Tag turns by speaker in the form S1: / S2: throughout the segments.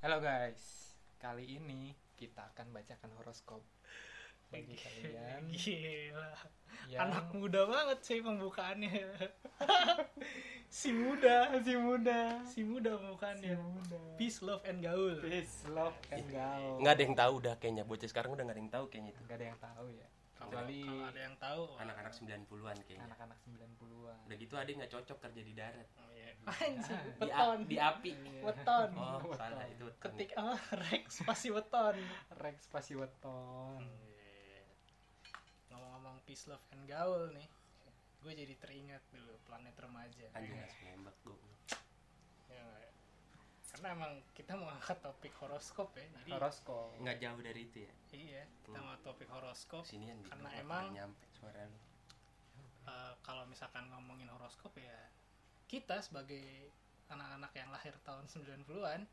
S1: Halo guys, kali ini kita akan bacakan horoskop bagi kalian
S2: Gila.
S1: yang
S2: Anak muda banget sih pembukaannya. si muda,
S1: masih muda,
S2: si muda pembukaannya.
S1: muda.
S2: Peace, love and gaul.
S1: Peace, love, and gaul.
S3: nggak ada yang tahu udah kayaknya bocah sekarang udah nggak ada yang tahu kayaknya itu
S1: Nggak ada yang tahu ya.
S2: Kalau
S1: Kecuali
S2: kalau ada yang tahu.
S3: anak-anak 90-an kayaknya
S1: anak-anak 90-an.
S3: udah gitu ada nggak cocok kerja di darat
S2: Oh, iya. Anjing,
S3: di, a- di api
S2: Weton.
S3: oh
S1: Weton.
S3: salah itu weton.
S2: Ketik apa? Rex pasti weton.
S1: Rex pasti weton.
S2: Iya. Ngomong-ngomong peace, love and gaul nih. Gue jadi teringat dulu planet remaja.
S3: anjing nembak gue?
S2: Karena emang kita mau angkat topik horoskop ya. Jadi
S1: Horoskop.
S3: nggak jauh dari itu ya
S2: iya, kita
S3: Hmm.
S2: mau topik horoskop.
S3: sinian di
S2: Karena emang-
S3: nyampe suara lu
S2: Eh, kalau misalkan ngomongin horoskop ya kita sebagai anak-anak yang lahir tahun 90-an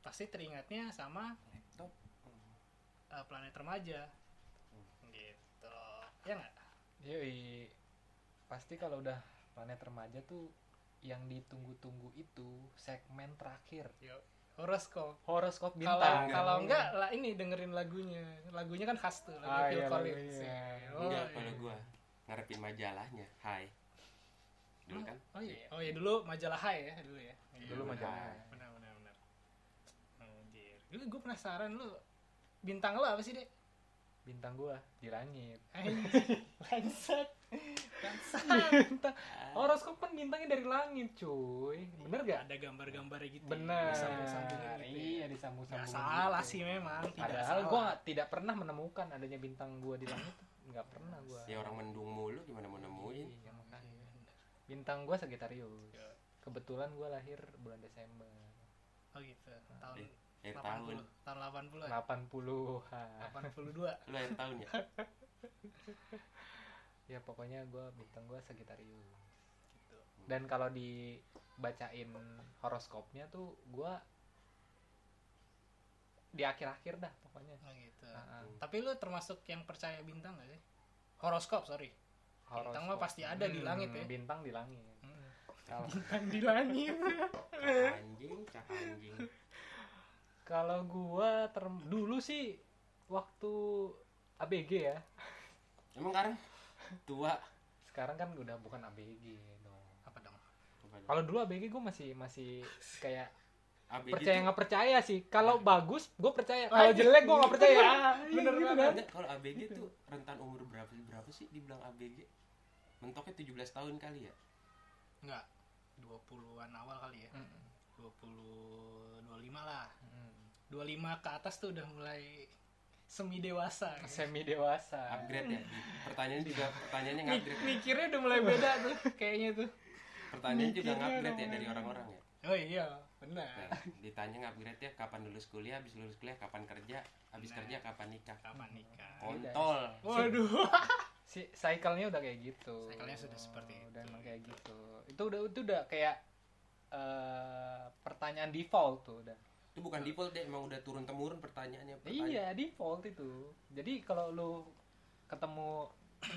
S2: pasti teringatnya sama
S3: laptop
S2: eh, planet remaja gitu ya nggak
S1: Yoi. Pasti kalau udah planet remaja tuh yang ditunggu-tunggu itu segmen terakhir
S2: Yo, horoskop
S1: horoskop
S2: kalau
S1: bintang.
S2: kalau enggak lah ini dengerin lagunya lagunya kan khas tuh lagu
S1: Ah,
S2: Phil
S1: iya,
S2: Collins
S1: lagunya.
S2: ya. oh,
S3: enggak
S2: iya.
S3: kalau gua ngarepin majalahnya hai dulu kan
S2: oh iya oh iya dulu majalah Hai ya dulu ya Iya,
S1: Dulu
S2: benar.
S1: majalah.
S2: benar benar benar Anjir. Dulu gue penasaran lu bintang lo apa sih dek
S1: Bintang gua di langit.
S2: Anjir, bangsat. Bangsat.
S1: Bintang. Horoskop kan bintangnya dari langit, cuy. Bener gak?
S2: Ada gambar-gambarnya gitu.
S1: Bener.
S2: Disambung-sambungin gitu.
S1: Iya,
S2: ya.
S1: disambung-sambungin.
S2: Nggak salah
S1: gitu.
S2: sih memang. Tidak
S1: Padahal
S2: salah.
S1: gua nggak- tidak pernah menemukan adanya bintang gua di langit. Nggak pernah gua.
S3: ya orang mendung mulu gimana mau nemuin
S1: Iya, makanya.
S2: Iya.
S1: Bintang gua Sagittarius.
S2: Iya.
S1: Kebetulan gua lahir bulan Desember.
S2: Oh gitu. Tahun
S3: Eh, akhir tahun
S2: 80. Tahun 80.
S1: 80-an.
S2: 82.
S3: lu akhir tahun ya
S1: Ya pokoknya gua bintang gua Sagittarius.
S2: Gitu.
S1: Dan kalau dibacain horoskopnya tuh gua di akhir-akhir dah pokoknya.
S2: Oh gitu.
S1: Ah, ah.
S2: Tapi lu termasuk yang percaya bintang gak sih? Horoskop, sorry. Bintang mah pasti ada di langit ya.
S1: Bintang di langit.
S2: Hmm.
S1: Kalau
S2: Bintang di langit.
S3: anjing cak anjing
S1: kalau gua ter- dulu sih waktu ABG ya.
S3: emang sekarang tua
S1: Sekarang kan udah bukan ABG dong.
S2: Apa dong?
S1: Kalau dulu ABG gua masih masih kayak
S3: ABG
S1: percaya nggak percaya sih. Kalau bagus gue percaya.
S2: Ah,
S1: Kalau jelek gue nggak percaya.
S2: Iya,
S1: Bener
S2: gitu kan?
S3: Enggak, kalau ABG tuh rentan umur berapa berapa sih dibilang ABG? Mentoknya 17 tahun kali ya?
S2: Enggak. 20-an awal kali ya.
S1: Mm,
S2: 20 25 lah.
S1: mm.
S2: 25 ke atas tuh udah mulai semi dewasa. gitu.
S1: Semi dewasa.
S3: Upgrade ya? Pertanyaannya juga pertanyaannya
S2: Mik-
S3: ngupgrade.
S2: mikirnya udah mulai beda tuh kayaknya tuh.
S3: Pertanyaannya juga ngupgrade
S2: udah
S3: ya dari orang-orang ya.
S2: Oh iya, benar.
S3: Nah, ditanya ngupgrade ya kapan lulus kuliah, habis lulus kuliah kapan kerja, habis
S2: Nah.
S3: kerja kapan nikah.
S2: Kapan nikah?
S3: Kontol.
S2: Waduh.
S1: Si cycle-nya udah kayak gitu.
S2: Cycle-nya sudah seperti
S1: Udah
S2: itu,
S1: emang kayak
S2: gitu.
S1: gitu. Itu udah itu udah kayak eh, pertanyaan default tuh udah.
S3: Itu bukan default deh, emang udah turun temurun pertanyaannya. Pertanyaan.
S1: Iya, default itu. Jadi kalau lu ketemu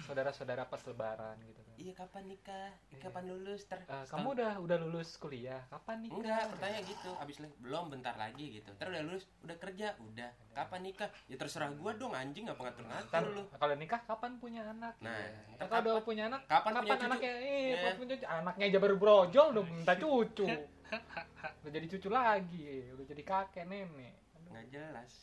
S1: saudara-saudara pas lebaran gitu kan.
S3: Iya kapan nikah? Kapan lulus? Ter
S1: Eh, kamu udah udah lulus kuliah, kapan nih?
S3: Enggak, pertanyaan gitu. Abis li- belum bentar lagi gitu. Terus udah lulus, udah kerja, udah. Kapan nikah? Ya terserah gua dong anjing apa ngatur-ngatur
S1: Ntar,
S3: lu.
S1: kalau nikah kapan punya anak?
S3: Nah, ntar
S1: kalau udah
S3: kapan-
S1: punya anak,
S3: kapan punya cucu?
S1: anaknya? Eh,
S3: Iya.
S1: kapan punya cucu? anaknya aja baru brojol udah minta cucu. udah jadi cucu lagi, udah jadi kakek nenek. Aduh.
S3: Nggak jelas.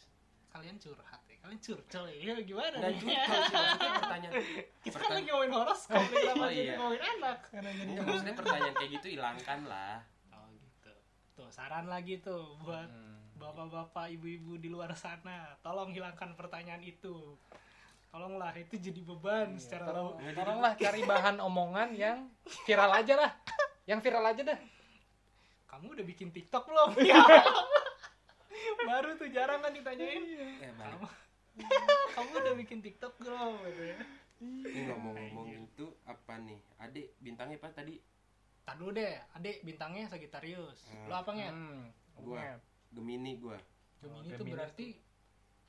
S2: Kalian curhat ya. Kalian curcol ya. Gimana
S3: Nggak juga sih maksudnya pertanyaan.
S2: Kita kan
S3: pertanyaan-
S2: lagi ngomongin horoskop nih, kenapa
S3: Oh,
S2: jadi
S3: iya.
S2: ngomongin anak?
S3: Enggak, maksudnya pertanyaan kayak gitu hilangkan lah.
S2: Oh gitu. Tuh saran lagi tuh buat
S1: Hmm.
S2: bapak-bapak, ibu-ibu di luar sana, tolong hilangkan pertanyaan itu. Tolonglah itu jadi beban
S1: Iya,
S2: secara
S1: tolong- Tolonglah cari bahan omongan yang viral aja lah. Yang viral aja dah.
S2: Kamu udah bikin TikTok belum? Ya. Baru tuh jarang kan ditanyain.
S3: Eh balik.
S2: Kamu, kamu udah bikin TikTok belum? Gitu ya.
S3: Ini ngomong-ngomong itu apa nih? Adik bintangnya apa tadi?
S2: Dulu deh, adik bintangnya Sagittarius.
S3: Hmm.
S2: Lo apa nget?
S1: Hmm.
S3: Gua. Gemini gua.
S2: Gemini
S1: Oh,
S2: tuh berarti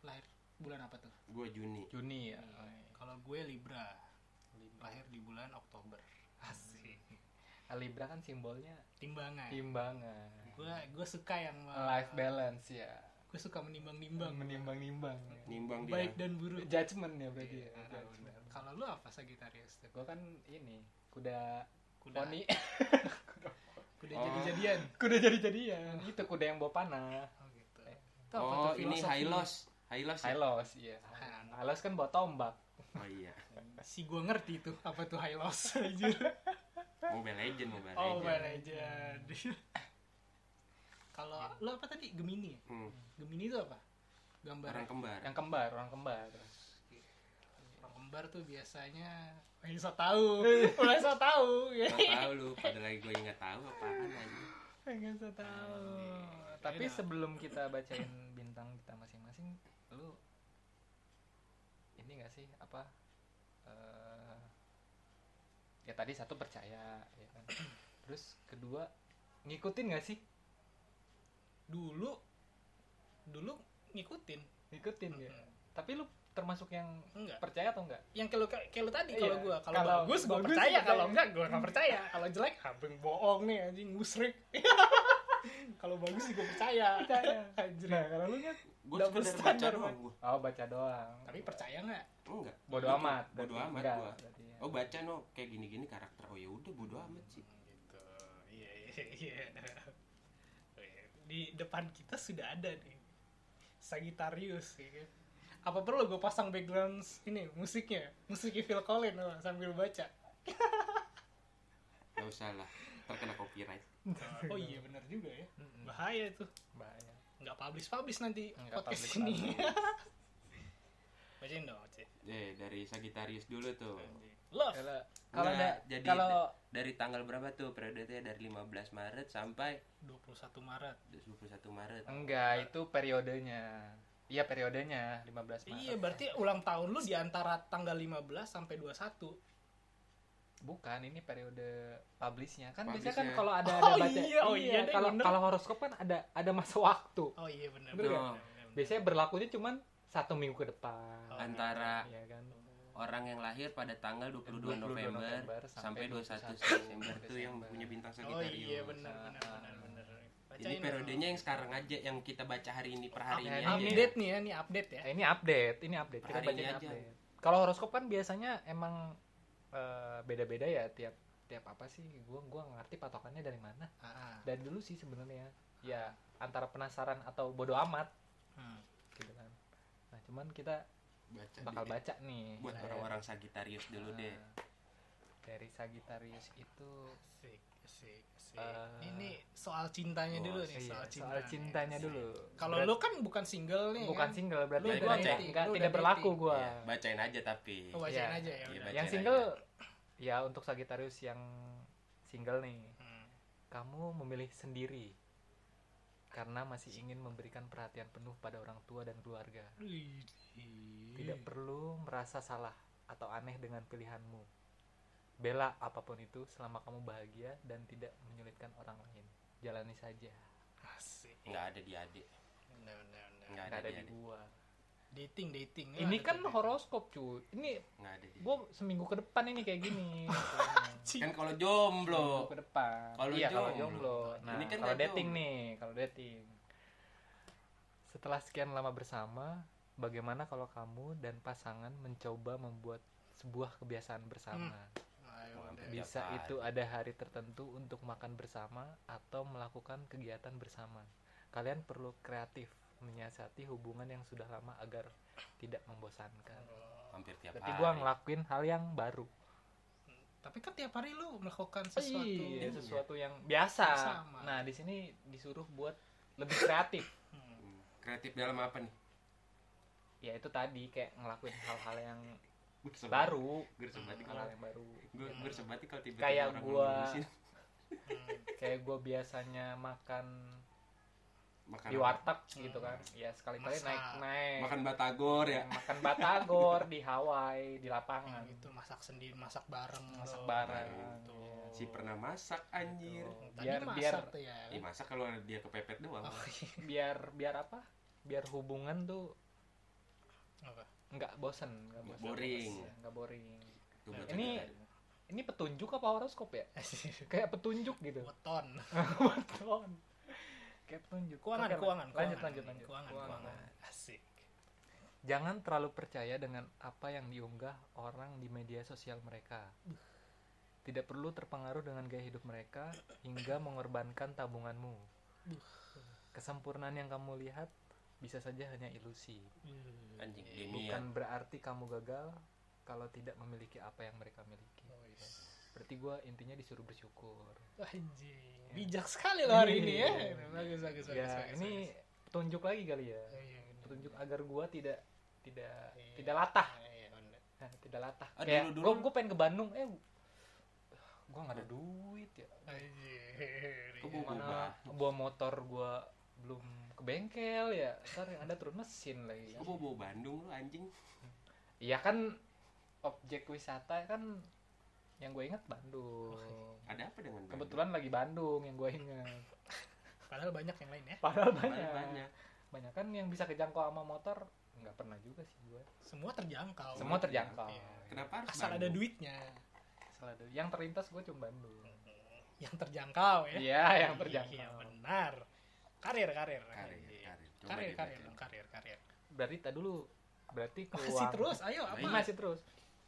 S2: lahir bulan apa tuh?
S3: Gua Juni.
S1: Juni ya.
S2: Kalau gue Libra, lahir di bulan Oktober.
S1: Libra kan simbolnya
S2: timbangan.
S1: timbangan.
S2: Gue gue suka yang
S1: life balance ya.
S2: gue suka menimbang-nimbang.
S1: Menimbang-nimbang
S3: nimbang dia.
S2: Baik dan buruk.
S1: Judgment ya berarti ya
S2: Iya,
S1: judgment.
S2: kalau lu apa Sagittarius?
S1: Gue kan ini kuda
S2: kuda.
S1: poni.
S2: Kuda
S3: Oh.
S2: jadi-jadian.
S1: Kuda jadi jadian itu kuda yang bawa panah
S2: oh gitu. Itu apa
S3: oh
S2: tuh
S3: ini high loss high loss ya?
S1: Hylos iya.
S2: Ah.
S1: Hylos kan bawa tombak.
S3: Oh iya.
S2: Si gue ngerti tuh apa tuh high loss anjir
S3: mobile legend mobile
S2: oh
S3: legend.
S2: Mobile Legend. Kalau lu apa tadi? Gemini ya?
S3: Hmm,
S2: Gemini itu apa? Gambar
S3: orang kembar.
S1: Yang kembar orang kembar.
S2: Orang kembar tuh biasanya Wah, so tahu mulai so tahu ya
S3: Nggak tahu lu pada lagi gue nggak tahu apaan aja.
S2: Nggak so tahu
S1: tapi
S2: Yaudah.
S1: sebelum kita bacain bintang kita masing-masing lu ini gak sih? Apa eh, ya tadi satu percaya ya kan. Terus kedua ngikutin gak sih?
S2: Dulu dulu ngikutin.
S1: Ngikutin ya.
S2: Mm-mm.
S1: tapi lu termasuk yang
S2: enggak.
S1: percaya atau enggak?
S2: Yang kayak lu tadi
S1: Iya.
S2: kalau gua. Kalau
S1: Kalau
S2: bagus gua
S1: bagus,
S2: percaya.
S1: percaya.
S2: kalau enggak gua nggak percaya. Kalau jelek abeng bohong nih anjing musrik. Kalau bagus sih gua percaya.
S1: Percaya.
S2: Anjir.
S1: Nah kalau lu kan
S3: gue
S2: Double
S3: baca doang gue
S1: oh baca doang.
S2: Tapi percaya nggak?
S3: Enggak.
S1: Bodo
S3: Gua
S1: amat.
S3: Bodo
S1: berarti.
S3: amat gua.
S1: berarti
S3: oh baca no. Kayak gini gini karakter. Oh ya udah bodo amat sih.
S2: Gitu. Iya iya iya. Di depan kita sudah ada nih. Sagittarius ya kan? apa perlu gue pasang background ini musiknya? Musiknya Phil Collins apa, sambil baca.
S3: Nggak usah lah. Terkena copyright.
S2: Oh iya benar juga ya. Bahaya tuh
S1: bahaya.
S2: Nggak publish publish nanti
S1: Nggak
S2: podcast
S1: publish
S2: ini. bacain dong Cek.
S3: eh dari Sagittarius dulu tuh
S2: love
S1: kalau
S3: jadi
S1: kalau
S3: dari tanggal berapa tuh? Periodenya dari 15 Maret sampai
S2: 21 Maret.
S3: 21 Maret.
S1: Enggak itu periodenya. Iya periodenya 15 Maret.
S2: Iya berarti ulang tahun lu di antara tanggal 15 sampai 21
S1: bukan ini periode publishnya. Kan
S3: Publishnya.
S1: biasanya kan kalau ada
S2: Oh
S1: ada baca
S2: iya, oh iya deh,
S1: kalau
S2: bener.
S1: kalau horoskop kan ada ada masa waktu.
S2: Oh iya benar
S1: Bener biasanya berlakunya cuman satu minggu ke depan.
S2: Oh,
S3: antara
S1: iya kan
S3: orang yang lahir pada tanggal 22,
S1: 22
S3: November,
S1: November
S3: sampai
S1: sampai
S3: 21
S1: 21
S3: Desember tuh yang punya bintang
S2: oh
S3: Sagittarius.
S2: iya benar benar benar
S3: Ini periodenya yang sekarang aja yang kita baca hari ini per hari ini
S1: Ini
S3: aja.
S2: update nih ya, nih update ya.
S1: Eh, ini update ini update. Kita baca
S3: ini aja.
S1: update kalau horoskop kan biasanya emang eh, beda-beda ya tiap tiap apa sih? Gua gua ngerti patokannya dari mana.
S2: Ah,
S1: dari dulu sih sebenarnya. Ya antara penasaran atau bodoh amat.
S2: Hmm.
S1: gitu kan. Nah cuman kita
S3: Baca
S1: bakal
S3: deh.
S1: baca nih
S3: buat orang-orang Sagittarius dulu
S1: nah,
S3: deh.
S1: dari Sagittarius itu
S2: Asik, asik, asik.
S1: Eh,
S2: Ini soal cintanya
S3: oh,
S2: dulu nih,
S1: iya,
S2: soal, cinta
S1: soal cintanya
S2: Asik.
S1: dulu
S2: Kalau lu kan bukan single nih.
S1: bukan
S2: kan?
S1: single berarti
S2: Lu
S1: gua
S2: lu udah
S1: tidak berlaku
S2: dating.
S1: gua
S3: Iya, bacain aja tapi.
S2: Lu bacain
S1: Iya.
S2: aja ya.
S3: Bacain
S1: yang
S3: aja.
S1: single ya untuk Sagittarius yang single nih
S2: Hmm.
S1: kamu memilih sendiri karena masih ingin memberikan perhatian penuh pada orang tua dan keluarga.
S2: Wih.
S1: Tidak perlu merasa salah atau aneh dengan pilihanmu. Bela apa pun itu selama kamu bahagia dan tidak menyulitkan orang lain. Jalani saja.
S2: Asik.
S3: Nggak ada di adik.
S2: Benar, benar, benar.
S3: Nggak
S1: Nggak
S3: ada
S1: ada
S3: di
S1: di gua.
S2: Dating, dating.
S1: Ini
S2: Ada
S1: kan horoskop cuy. Ini
S3: Nggak ada di.
S1: gua seminggu ke depan ini kayak gini.
S3: Kan kalau jomblo.
S1: Seminggu ke depan.
S3: Kalau
S1: iya kalau
S3: jomblo.
S1: jomblo. Nah,
S3: Ini kan
S1: kalau
S3: nggak
S1: dating
S3: jomblo.
S1: nih, kalau dating. Setelah sekian lama bersama, bagaimana kalau kamu dan pasangan mencoba membuat sebuah kebiasaan bersama?
S2: Udah.
S3: Tiap
S1: Bisa itu ada hari tertentu untuk makan bersama atau melakukan kegiatan bersama. Kalian perlu kreatif menyiasati hubungan yang sudah lama agar tidak membosankan.
S3: Hampir tiap
S1: Berarti
S3: hari.
S1: gua ngelakuin hal yang baru.
S2: Tapi kan tiap hari lu melakukan sesuatu.
S1: Iya, sesuatu yang biasa.
S2: Sama.
S1: Nah, di sini disuruh buat lebih kreatif.
S2: Hmm.
S3: Hmm. Kreatif dalam apa nih?
S1: Ya itu tadi kayak ngelakuin hal-hal yang
S3: Gue
S1: baru,
S3: Gue banget
S1: hal
S3: kalau
S1: yang baru.
S3: gue gue kalau tiba-tiba
S1: Kayak
S3: orang
S1: gua-
S3: ngurusin
S2: Hmm.
S1: Kayak gue biasanya makan
S3: makan
S1: di
S3: apa?
S1: warteg gitu kan. Ya sekali-kali naik-naik.
S3: makan batagor ya.
S1: makan batagor di Hawaii di lapangan.
S2: Yang itu masak sendiri, masak bareng.
S1: Masak
S2: lo.
S1: bareng.
S2: Gitu.
S1: Iya.
S3: Si pernah masak anjir.
S1: Tuh.
S2: Tadi
S1: Biar
S2: masak
S1: biar
S2: tuh ya.
S3: Ih, masak kalau dia kepepet doang.
S2: Oh, iya.
S1: biar biar apa? Biar hubungan tuh
S2: Apa?
S1: nggak bosen, nggak bosen.
S3: boring.
S1: Nggak boring.
S3: Baca
S1: Ini- ini petunjuk apa horoskop ya kayak petunjuk gitu
S2: weton
S1: Weton. kayak petunjuk
S2: keuangan
S1: Oke,
S2: keuangan
S1: lanjut
S2: keuangan.
S1: lanjut lanjut
S2: keuangan
S1: Keuangan.
S2: keuangan asik
S1: jangan terlalu percaya dengan apa yang diunggah orang di media sosial mereka tidak perlu terpengaruh dengan gaya hidup mereka hingga mengorbankan tabunganmu kesempurnaan yang kamu lihat bisa saja hanya ilusi.
S3: Anjing
S2: Iya.
S1: bukan berarti kamu gagal kalau tidak memiliki apa yang mereka miliki. Berarti gue intinya disuruh bersyukur.
S2: Anjing. Bijak sekali lo hari ini ya. Bagus bagus bagus
S1: ya
S2: bagus,
S1: ini petunjuk lagi kali ya.
S2: Bagus. Iya, bener.
S1: petunjuk agar gue tidak tidak
S2: Iya.
S1: tidak latah.
S2: Iya.
S1: Nah, tidak latah.
S3: Ah,
S1: kayak
S3: dulu-
S1: gue
S3: dulu-
S1: gue pengen ke Bandung. Eh gue nggak ada duit ya.
S2: Anjir.
S3: Bawa
S1: mana bawa motor gue belum ke bengkel ya. Ntar yang ada turun mesin lagi.
S3: Kok bawa bawa Bandung lu anjing?
S1: Iya kan objek wisata kan yang gue ingat Bandung.
S3: Ada apa dengan Bandung?
S1: kebetulan lagi Bandung yang gue ingat.
S2: Padahal banyak yang lain ya?
S1: Padahal
S3: Banyak,
S1: banyak.
S3: Banyak
S1: kan yang bisa kejangkau sama motor? Nggak pernah juga sih gue
S2: semua terjangkau.
S1: Semua terjangkau.
S2: Iya.
S3: kenapa harus
S2: asal ada
S3: Bandung?
S2: duitnya.
S1: Salah ada- yang terlintas gue cuma Bandung.
S2: Yang terjangkau ya?
S1: Iya yang
S2: Iya,
S1: terjangkau.
S2: benar karir karir.
S3: Karir karir. Coba
S2: karir karir dong, karir karir.
S1: Berarti tak dulu berarti
S2: masih
S1: keuangan
S2: terus ayo apa?
S1: Ini masih terus.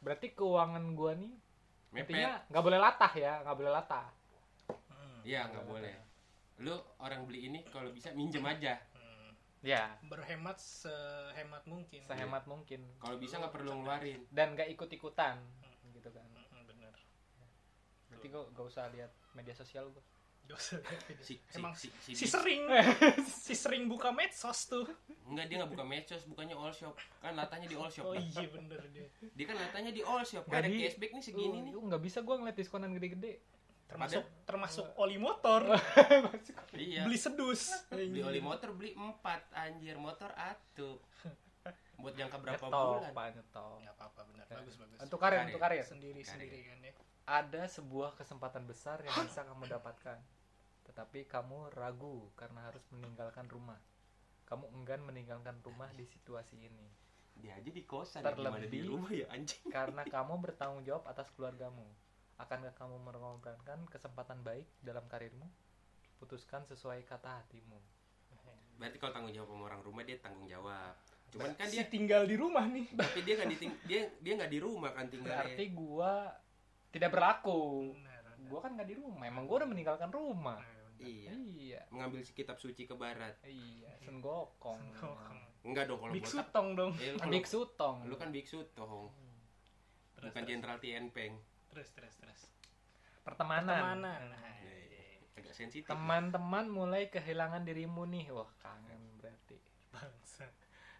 S1: Berarti keuangan gue nih
S3: mepet.
S1: intinya nggak boleh latah ya nggak boleh latah.
S2: Hmm,
S3: iya nggak boleh. lu orang beli ini kalau bisa minjem aja.
S2: Hmm.
S1: ya
S2: berhemat sehemat mungkin.
S1: Sehemat mungkin.
S3: Kalau bisa nggak perlu ngeluarin.
S1: Dan gak ikut ikutan gitu kan.
S2: Hmm, bener.
S1: Berarti gue gak usah lihat media sosial gue
S2: Gak lihat video.
S3: si si
S2: emang
S3: si, si,
S2: si sering si sering buka medsos tuh.
S3: Enggak dia nggak buka medsos bukannya all shop. Kan latanya di all shop.
S2: Oh iya bener dia.
S3: Dia kan latanya di all shop. Kan ada cashback nih segini nih.
S1: Uh, nggak bisa gue ngeliat diskonan gede-gede.
S2: Termasuk termasuk oli motor.
S3: Iya.
S2: Beli sedus.
S3: Beli oli motor beli empat anjir. Motor atuh. Buat jangka berapa
S1: nyetok
S3: bulan?
S1: pak
S2: nggak apa-apa bener. Bagus bagus.
S1: untuk karir
S3: Karir.
S1: untuk karir
S2: sendiri sendiri kan ya.
S1: Ada sebuah kesempatan besar yang bisa kamu dapatkan tetapi kamu ragu karena harus meninggalkan rumah. Kamu enggan meninggalkan rumah di situasi ini.
S3: Dia aja di kosan ya, gimana di
S1: Terlebih-
S3: rumah ya anjing?
S1: karena kamu bertanggung jawab atas keluargamu. Akankah kamu mengorbankan kesempatan baik dalam karirmu? Putuskan sesuai kata hatimu.
S3: Berarti kalau tanggung jawab sama orang rumah dia tanggung jawab. Cuman kan
S2: si
S3: dia
S2: tinggal di rumah nih.
S3: Tapi dia nggak diting dia dia nggak di rumah kan tinggalnya.
S1: Berarti gua tidak berlaku. Gua kan nggak di rumah. Emang gua udah meninggalkan rumah
S3: iya.
S1: Iya.
S3: Mengambil si kitab suci ke barat.
S1: Iya senggokong.
S3: Enggak dong kalau
S2: biksu tong dong.
S3: Eh, lu,
S1: biksu tong
S3: lu kan biksu toh
S2: Terus,
S3: bukan jenderal Tienpeng
S2: terus terus terus.
S1: Pertemanan.
S2: Pertemanan.
S1: Nah,
S3: Eh, agak sensitif.
S1: Teman-teman mulai kehilangan dirimu nih. Wah kangen berarti.
S2: Bangsa.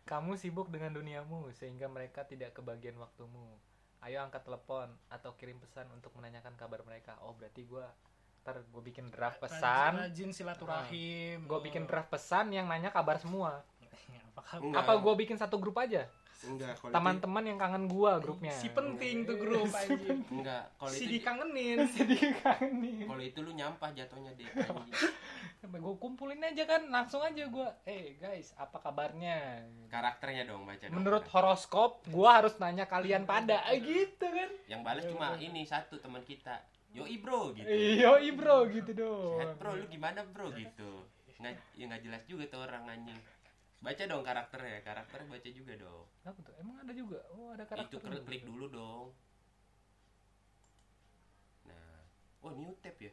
S1: Kamu sibuk dengan duniamu sehingga mereka tidak kebagian waktumu. Ayo angkat telepon atau kirim pesan untuk menanyakan kabar mereka. Oh berarti gua ntar gue bikin draft pesan.
S2: rajin silaturahim.
S1: Gue bikin draft pesan yang nanya kabar semua.
S3: Enggak.
S1: apa gue bikin satu grup aja?
S3: Enggak
S1: teman-teman yang kangen gua grupnya.
S2: Si penting tuh grup anjing
S3: enggak kalau
S2: si
S3: itu
S2: dikangenin.
S1: Sedih kangenin
S3: kalau itu lu nyampah jatuhnya deh anjing.
S1: gue kumpulin aja kan langsung aja gua eh guys apa kabarnya?
S3: Karakternya dong baca dong.
S1: Menurut horoskop gua harus nanya kalian pada. Eh, gitu kan.
S3: Yang balas cuma ini satu teman kita yoi bro gitu.
S1: Iyo bro gitu
S3: sehat
S1: dong
S3: bro lu gimana bro gitu. Nggak ya nggak jelas juga tuh orang anjing. Baca dong karakternya karakternya baca juga dong.
S1: Apa tuh? Emang ada juga? Oh ada karakter
S3: itu klik, klik dulu dong. Nah oh new tab ya?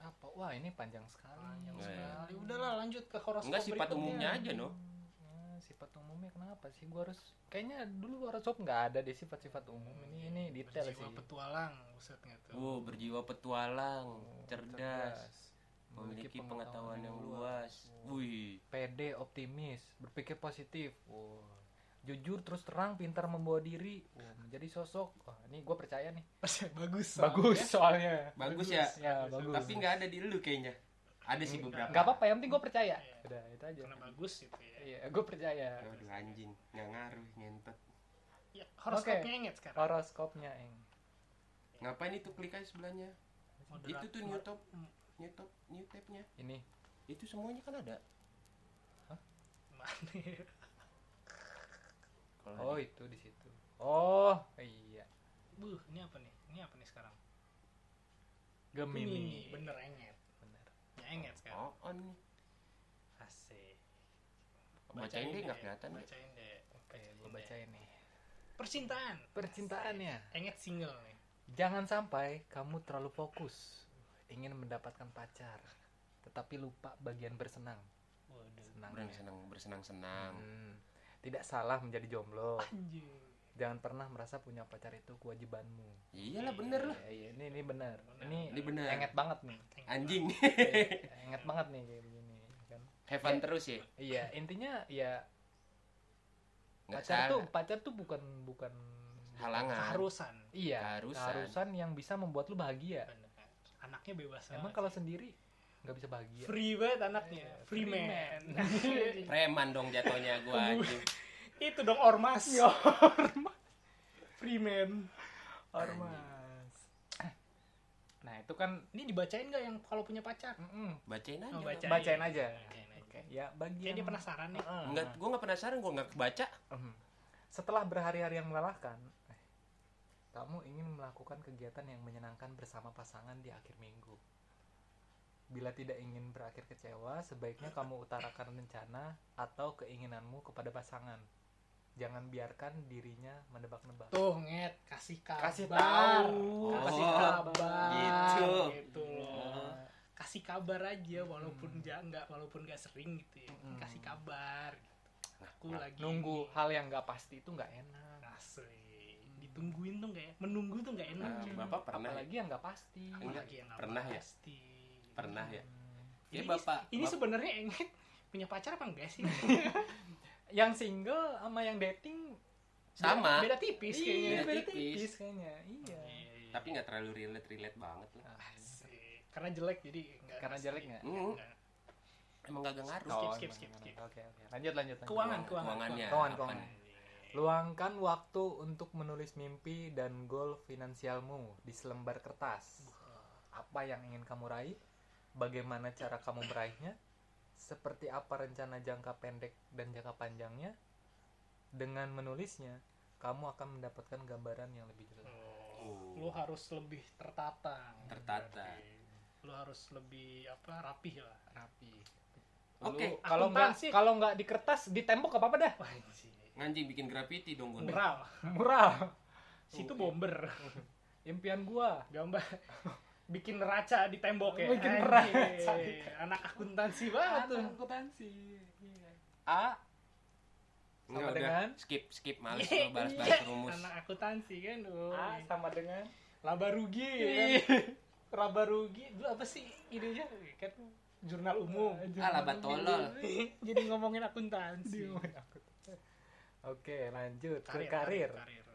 S1: Apa? Wah ini panjang sekali
S2: Panjang
S3: ya.
S2: sekali. Udahlah lanjut ke horoskop
S3: enggak sifat umumnya aja no
S1: Nah, sifat umumnya kenapa sih? Gua harus kayaknya dulu horoskop nggak ada deh sifat-sifat umum. Ini ini detail
S2: Berjiwa
S1: sih.
S2: petualang nggak tuh.
S3: Wow berjiwa petualang
S1: Oh,
S3: cerdas memiliki pengetahuan yang luas. wih.
S1: Pede optimis berpikir positif. Wah. jujur terus terang pintar membawa diri. Wah, menjadi sosok. Wah ini gue percaya nih.
S2: Bagus
S1: bagus
S2: soalnya.
S1: soalnya.
S3: Bagus ya?
S1: Ya bagus.
S3: Tapi nggak ada di lu kayaknya ada sih beberapa
S1: nggak apa-apa yang penting gue percaya
S2: Iya.
S1: udah itu aja
S2: karena bagus itu ya
S1: iya gue percaya
S3: Aduh anjing nggak ngaruh ngentot
S2: ya horoskopnya
S1: Oke.
S2: inget sekarang
S1: horoskopnya eng
S3: ngapain itu klik aja sebelahnya
S2: Moderat-
S3: itu tuh new top new top new tabnya
S1: ini
S3: itu semuanya kan ada
S2: Mana?
S3: Kalau
S1: Oh, itu di situ. Oh, iya.
S2: Buh, ini apa nih? Ini apa nih sekarang?
S1: Gemini.
S2: Bener enget. Ya enget sekarang.
S3: oh, on nih.
S2: Asik.
S3: Bacain deh, nggak kelihatan deh.
S2: Bacain deh.
S1: Oke, gue bacain nih.
S2: Percintaan.
S1: Percintaannya.
S2: Enget single nih.
S1: Jangan sampai kamu terlalu fokus ingin mendapatkan pacar, tetapi lupa bagian bersenang.
S2: Waduh.
S1: Senangnya.
S3: Bersenang bersenang-senang.
S1: Hmm. Tidak salah menjadi jomblo.
S2: Anjir.
S1: Jangan pernah merasa punya pacar itu kewajibanmu.
S3: Iyalah bener lah.
S1: Iya, iya, ini ini benar.
S2: Benar.
S1: Ini,
S3: Ini benar.
S1: enget banget nih.
S3: Anjing.
S1: Iya, enget banget nih kayak begini kan.
S3: Have fun terus ya.
S1: Iya, intinya ya
S3: Nggak
S1: pacar
S3: salah.
S1: tuh pacar tuh bukan bukan
S3: Halangan.
S2: Keharusan.
S1: iya
S3: Keharusan.
S1: keharusan yang bisa membuat lu bahagia.
S2: Bener. Anaknya bebas
S1: Emang kalau
S2: sih.
S1: sendiri nggak bisa bahagia.
S2: free banget anaknya.
S1: Iya,
S2: Free,
S1: free
S2: man.
S3: Preman dong jatuhnya gua anjing.
S2: Itu dong ormas. free man.
S1: Ormas. Nah, itu kan
S2: Ini dibacain gak yang kalau punya pacar?
S1: mm-mm,
S3: Bacain aja.
S2: Oh, bacain.
S1: bacain aja.
S2: Bacain aja.
S1: Oke, ya bagi
S2: dia
S1: yang-
S2: penasaran nih.
S1: Heeh.
S3: Enggak, gua nggak penasaran, gua nggak kebaca.
S1: Mhm. Setelah berhari-hari yang melelahkan, kamu ingin melakukan kegiatan yang menyenangkan bersama pasangan di akhir minggu. Bila tidak ingin berakhir kecewa, sebaiknya kamu utarakan rencana atau keinginanmu kepada pasangan. Jangan biarkan dirinya menebak-nebak.
S2: Tuh, nget, kasih kabar.
S1: Kasih tahu,
S3: Oh,
S2: kasih kabar.
S3: gitu.
S2: Gitu loh. Kasih kabar aja walaupun ja, enggak walaupun enggak sering gitu ya.
S1: Hmm.
S2: Kasih kabar. gitu. Aku
S1: Nah,
S2: lagi
S1: nunggu hal yang nggak pasti itu nggak enak.
S2: Asli. Ditungguin tuh enggak ya? Menunggu tuh enggak enak.
S3: Nah. Bapak pernah
S1: Apalagi yang nggak pasti.
S2: Apalagi yang nggak
S3: pernah ya?
S2: pasti.
S3: Pernah ya?
S1: Hmm.
S3: Ya
S2: Ini,
S3: Bapak.
S2: ini
S3: Bap-
S2: sebenarnya enget punya pacar apa enggak sih?
S1: Yang single sama yang dating
S3: Sama.
S2: Beda tipis kayaknya.
S1: Iya,
S3: Beda
S1: beda
S3: tipis.
S1: tipis kayaknya. Iya.
S2: Iya, iya.
S3: tapi nggak terlalu relate relate banget lah.
S2: Asik. Karena jelek jadi enggak
S1: Karena jelek nggak?
S3: Hmm. Emang gak ngaruh.
S2: Skip,
S1: Oh,
S2: skip, skip, skip.
S1: Oke, oke. Lanjut, lanjut, lanjut.
S2: Keuangan,
S3: Keuangan-
S2: keuangan.
S3: keuangannya.
S1: Keuangan, keuangan. Luangkan waktu untuk menulis mimpi dan goal finansialmu di selembar kertas. Apa yang ingin kamu raih? Bagaimana cara kamu meraihnya? Seperti apa rencana jangka pendek dan jangka panjangnya? Dengan menulisnya, kamu akan mendapatkan gambaran yang lebih jelas.
S2: Oh, lu harus lebih tertata.
S3: Tertata.
S2: Lu harus lebih apa rapih lah.
S1: Rapi.
S3: Oke,
S1: kalau nggak kalau nggak di kertas di tembok apa apa dah.
S2: Anjing.
S3: Nganjing bikin graffiti dong gue.
S2: Mural.
S1: Murah.
S2: Situ bomber.
S1: Impian gua.
S2: Gambar bikin neraca di tembok ya.
S1: Bikin neraca.
S2: Anak akuntansi banget tuh.
S1: akuntansi. A
S3: Enggak
S1: Sama
S3: udah
S1: dengan?
S3: skip skip males
S2: Iya,
S3: lo balas-balas rumus.
S2: Anak akuntansi kan. Oh.
S1: A sama dengan
S2: Laba rugi ya kan. Laba rugi. Dulu apa sih idenya? Kan jurnal umum.
S3: Ah, laba tolol.
S2: Jadi ngomongin akuntansi.
S1: Oke, lanjut ke
S2: Karir,
S1: karir.